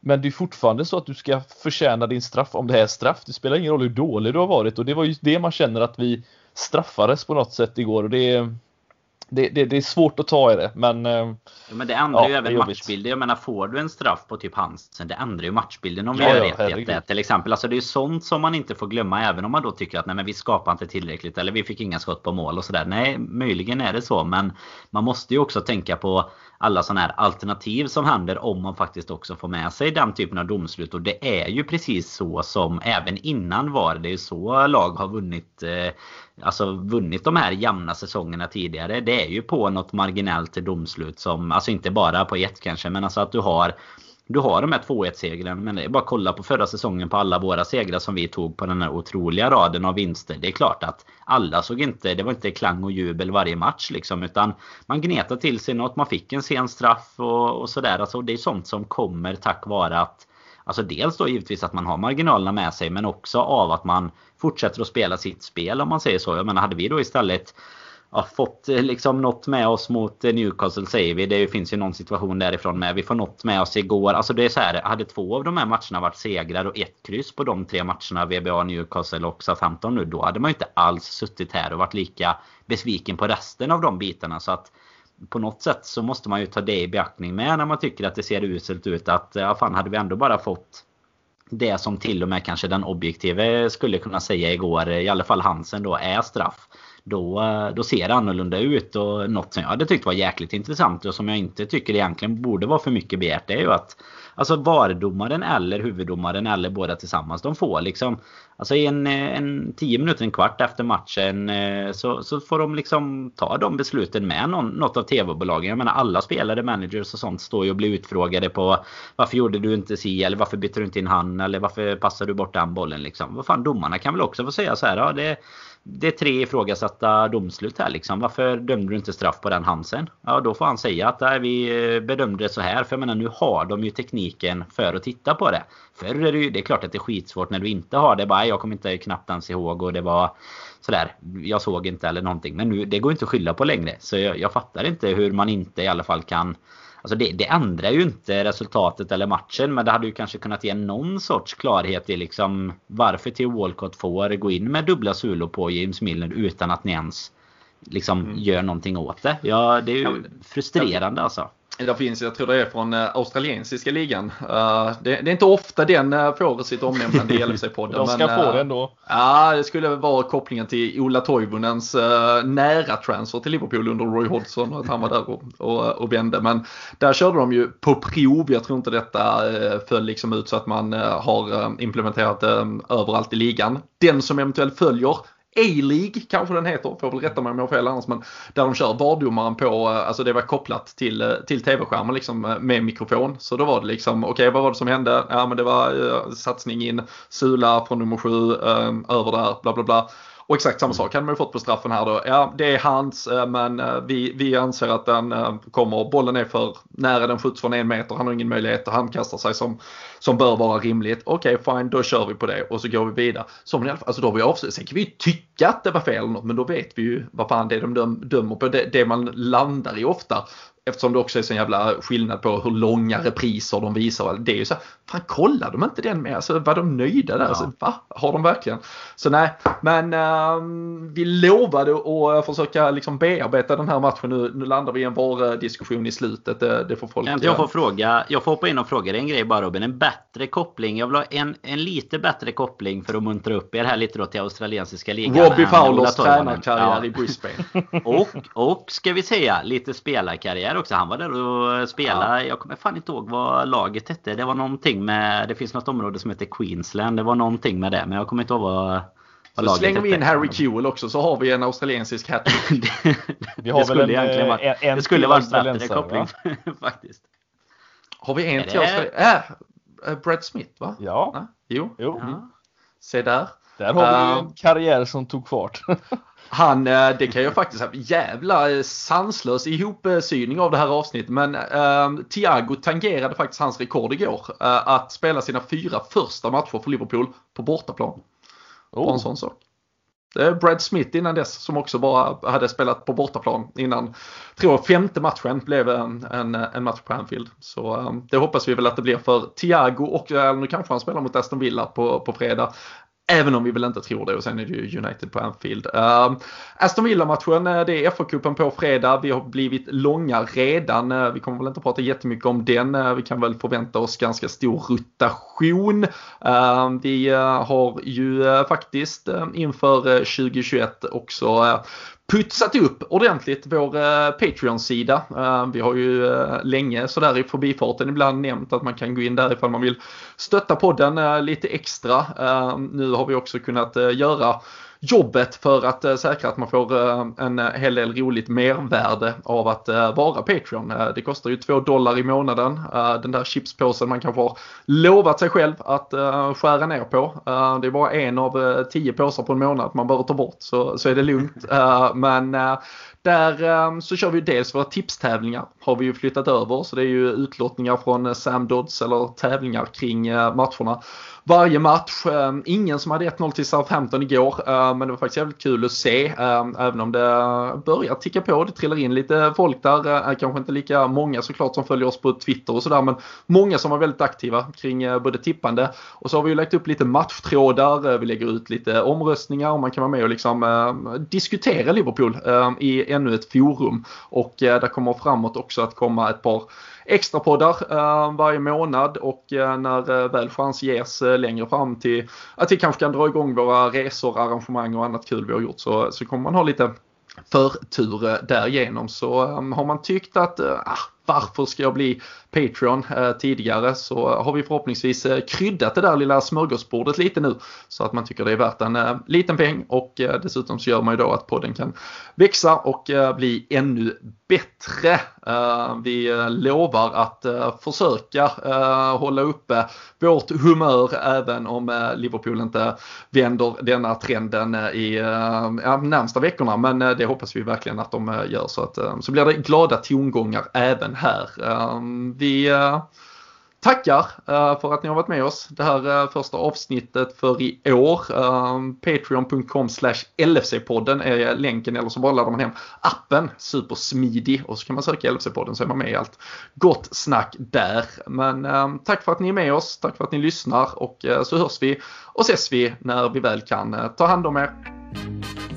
men det är fortfarande så att du ska förtjäna din straff om det är straff. Det spelar ingen roll hur dålig du har varit och det var ju det man känner att vi straffades på något sätt igår och det är det, det, det, är svårt att ta i det men... Eh, ja, men det ändrar ja, ju även matchbilden. Jag menar får du en straff på typ Hansen, det ändrar ju matchbilden om vi ja, gör ja, rätt det, till exempel. Alltså det är ju sånt som man inte får glömma även om man då tycker att nej men vi skapar inte tillräckligt eller vi fick inga skott på mål och sådär. Nej, möjligen är det så men man måste ju också tänka på alla sådana här alternativ som händer om man faktiskt också får med sig den typen av domslut. Och det är ju precis så som även innan var det ju så lag har vunnit eh, Alltså vunnit de här jämna säsongerna tidigare. Det är ju på något marginellt domslut som, alltså inte bara på ett kanske, men alltså att du har du har de här 2-1 segrarna men det är bara att kolla på förra säsongen på alla våra segrar som vi tog på den här otroliga raden av vinster. Det är klart att alla såg inte, det var inte klang och jubel varje match liksom utan man gnetade till sig något, man fick en sen straff och, och sådär. Alltså det är sånt som kommer tack vare att Alltså dels då givetvis att man har marginalerna med sig men också av att man fortsätter att spela sitt spel om man säger så. Jag menar hade vi då istället ja, fått eh, liksom något med oss mot eh, Newcastle säger vi. Det finns ju någon situation därifrån med. Vi får något med oss igår. Alltså det är så här. Hade två av de här matcherna varit segrar och ett kryss på de tre matcherna VBA, Newcastle och Southampton nu. Då hade man ju inte alls suttit här och varit lika besviken på resten av de bitarna. Så att på något sätt så måste man ju ta det i beaktning med när man tycker att det ser uselt ut. Att ja, fan hade vi ändå bara fått det som till och med kanske den objektive skulle kunna säga igår, i alla fall Hansen då, är straff då, eh, då ser det annorlunda ut. Och något som jag hade tyckt var jäkligt intressant och som jag inte tycker egentligen borde vara för mycket begärt. Det är ju att Alltså VAR-domaren eller huvuddomaren eller båda tillsammans. De får liksom Alltså en, eh, en 10 minuter, en kvart efter matchen eh, så, så får de liksom ta de besluten med någon, något av TV-bolagen. Jag menar alla spelare, managers och sånt står ju och blir utfrågade på Varför gjorde du inte si? Eller varför bytte du inte in han? Eller varför passade du bort den bollen liksom? Vad fan domarna kan väl också få säga så här. Ja, det, det är tre ifrågasatta domslut här liksom. Varför dömde du inte straff på den Hansen? Ja, då får han säga att där vi eh, bedömde det så här. För jag menar, nu har de ju tekniken för att titta på det. Förr är det ju, det är klart att det är skitsvårt när du inte har det. Bara, jag kommer inte knappt ens ihåg och det var sådär. Jag såg inte eller någonting. Men nu, det går inte att skylla på längre. Så jag, jag fattar inte hur man inte i alla fall kan Alltså det, det ändrar ju inte resultatet eller matchen men det hade ju kanske kunnat ge någon sorts klarhet i liksom varför Theo Walcott får gå in med dubbla sulor på James Milner utan att ni ens liksom mm. gör någonting åt det. Ja, det är ju frustrerande alltså. Det finns, jag tror det är från eh, australiensiska ligan. Uh, det, är inte ofta den uh, får sitt omnämnande i LFC-podden. De ska men, få den då. Ja, det skulle vara kopplingen till Ola Toivonens nära transfer till Liverpool under Roy Hodgson och att han var där och, och, och vände. Men där körde de ju på prov. Jag tror inte detta föll liksom ut så att man har implementerat det överallt i ligan. Den som eventuellt följer A-League kanske den heter, får väl rätta mig om jag har fel annars, men där de kör VAR-domaren på, eh, alltså det var kopplat till, eh, till tv-skärmen liksom eh, med mikrofon. Så då var det liksom, okej okay, vad var det som hände? Ja men det var uh, satsning in, Sula från nummer sju, uh, över där, bla bla bla. Och exakt samma sak hade man ju fått på straffen här då. Ja, det är hans, eh, men eh, vi, vi anser att den eh, kommer, bollen är för nära, den skjuts från en meter, han har ingen möjlighet att handkasta sig som, som bör vara rimligt. Okej, okay, fine, då kör vi på det och så går vi vidare. Som i alla fall, alltså då har vi avslutat. Sen kan vi ju tycka att det var fel eller något, men då vet vi ju vad fan det är de dömer på. Det, det man landar i ofta Eftersom det också är så jävla skillnad på hur långa repriser de visar. Det är ju så här, fan kolla de inte den med? Alltså var de nöjda där? Ja. Alltså, va? Har de verkligen? Så nej, men uh, vi lovade att försöka liksom bearbeta den här matchen. Nu, nu landar vi i en VAR-diskussion i slutet. Det, det får folk... Jag får fråga, jag får hoppa in och fråga dig en grej bara Robin. En bättre koppling. Jag vill ha en, en lite bättre koppling för att muntra upp er här lite då till australiensiska ligan. Robbie Fowlers tränarkarriär ja. i Brisbane. och, och ska vi säga lite spelarkarriär också. Han var där och spelade. Ja. Jag kommer fan inte ihåg vad laget hette. Det var någonting med... Det finns något område som heter Queensland. Det var någonting med det. Men jag kommer inte ihåg vad... Så slänger vi in Harry Kewell också så har vi en australiensisk hattrick. vi har det väl en, en, varit, en, Det skulle varit bättre koppling faktiskt. Har vi en till Australien? Äh, Brad Smith va? Ja. ja. Jo. jo. Mm. Se där. Där har vi uh, en karriär som tog fart. Han, eh, det kan jag faktiskt säga, jävla eh, sanslös ihopsyning av det här avsnittet. Men eh, Thiago tangerade faktiskt hans rekord igår. Eh, att spela sina fyra första matcher för Liverpool på bortaplan. Oh. På en sån sak. Det är Brad Smith innan dess som också bara hade spelat på bortaplan innan, tror jag, femte matchen blev en, en, en match på Anfield. Så um, det hoppas vi väl att det blir för Thiago och nu kanske han spelar mot Aston Villa på, på fredag. Även om vi väl inte tror det och sen är det ju United på Anfield. Uh, Aston Villa-matchen, eh, det är FA-cupen på fredag. Vi har blivit långa redan. Uh, vi kommer väl inte prata jättemycket om den. Uh, vi kan väl förvänta oss ganska stor rotation. Ehm, vi har ju faktiskt inför 2021 också putsat upp ordentligt vår eh, Patreon-sida. Eh, vi har ju eh, länge sådär i förbifarten ibland nämnt att man kan gå in där ifall man vill stötta podden eh, lite extra. Eh, nu har vi också kunnat eh, göra jobbet för att eh, säkra att man får eh, en hel del roligt mervärde av att eh, vara Patreon. Det kostar ju 2 dollar i månaden. Den där chipspåsen man kanske har lovat sig själv att skära ner på. Det är bara en av tio påsar på en månad man behöver ta bort så, så är det lugnt. Men där så kör vi dels våra tipstävlingar har vi ju flyttat över så det är ju utlottningar från eh, Sam Dodds eller tävlingar kring eh, matcherna varje match. Eh, ingen som hade 1-0 till Southampton igår, men det var faktiskt jävligt kul att se. Även om det börjar ticka på, det trillar in lite folk där. Kanske inte lika många såklart som följer oss på Twitter och sådär, men många som var väldigt aktiva kring både tippande. Och så har vi ju lagt upp lite matchtrådar, vi lägger ut lite omröstningar och man kan vara med och liksom diskutera Liverpool i ännu ett forum. Och där kommer framåt också att komma ett par extrapoddar eh, varje månad och eh, när eh, väl chans ges eh, längre fram till att vi kanske kan dra igång våra resor, arrangemang och annat kul vi har gjort så, så kommer man ha lite förtur eh, därigenom. Så eh, har man tyckt att ah, varför ska jag bli Patreon eh, tidigare? Så har vi förhoppningsvis eh, kryddat det där lilla smörgåsbordet lite nu så att man tycker det är värt en eh, liten peng. Och dessutom så gör man ju då att podden kan växa och bli ännu bättre. Vi lovar att försöka hålla uppe vårt humör även om Liverpool inte vänder denna trenden i närmsta veckorna. Men det hoppas vi verkligen att de gör. Så att så blir det glada tongångar även här. Ehm, vi eh, tackar eh, för att ni har varit med oss. Det här eh, första avsnittet för i år. Ehm, Patreon.com LFC-podden är länken eller så bara laddar man hem appen supersmidig och så kan man söka LFC-podden så är man med i allt gott snack där. Men ehm, tack för att ni är med oss, tack för att ni lyssnar och så hörs vi och ses vi när vi väl kan. Ta hand om er.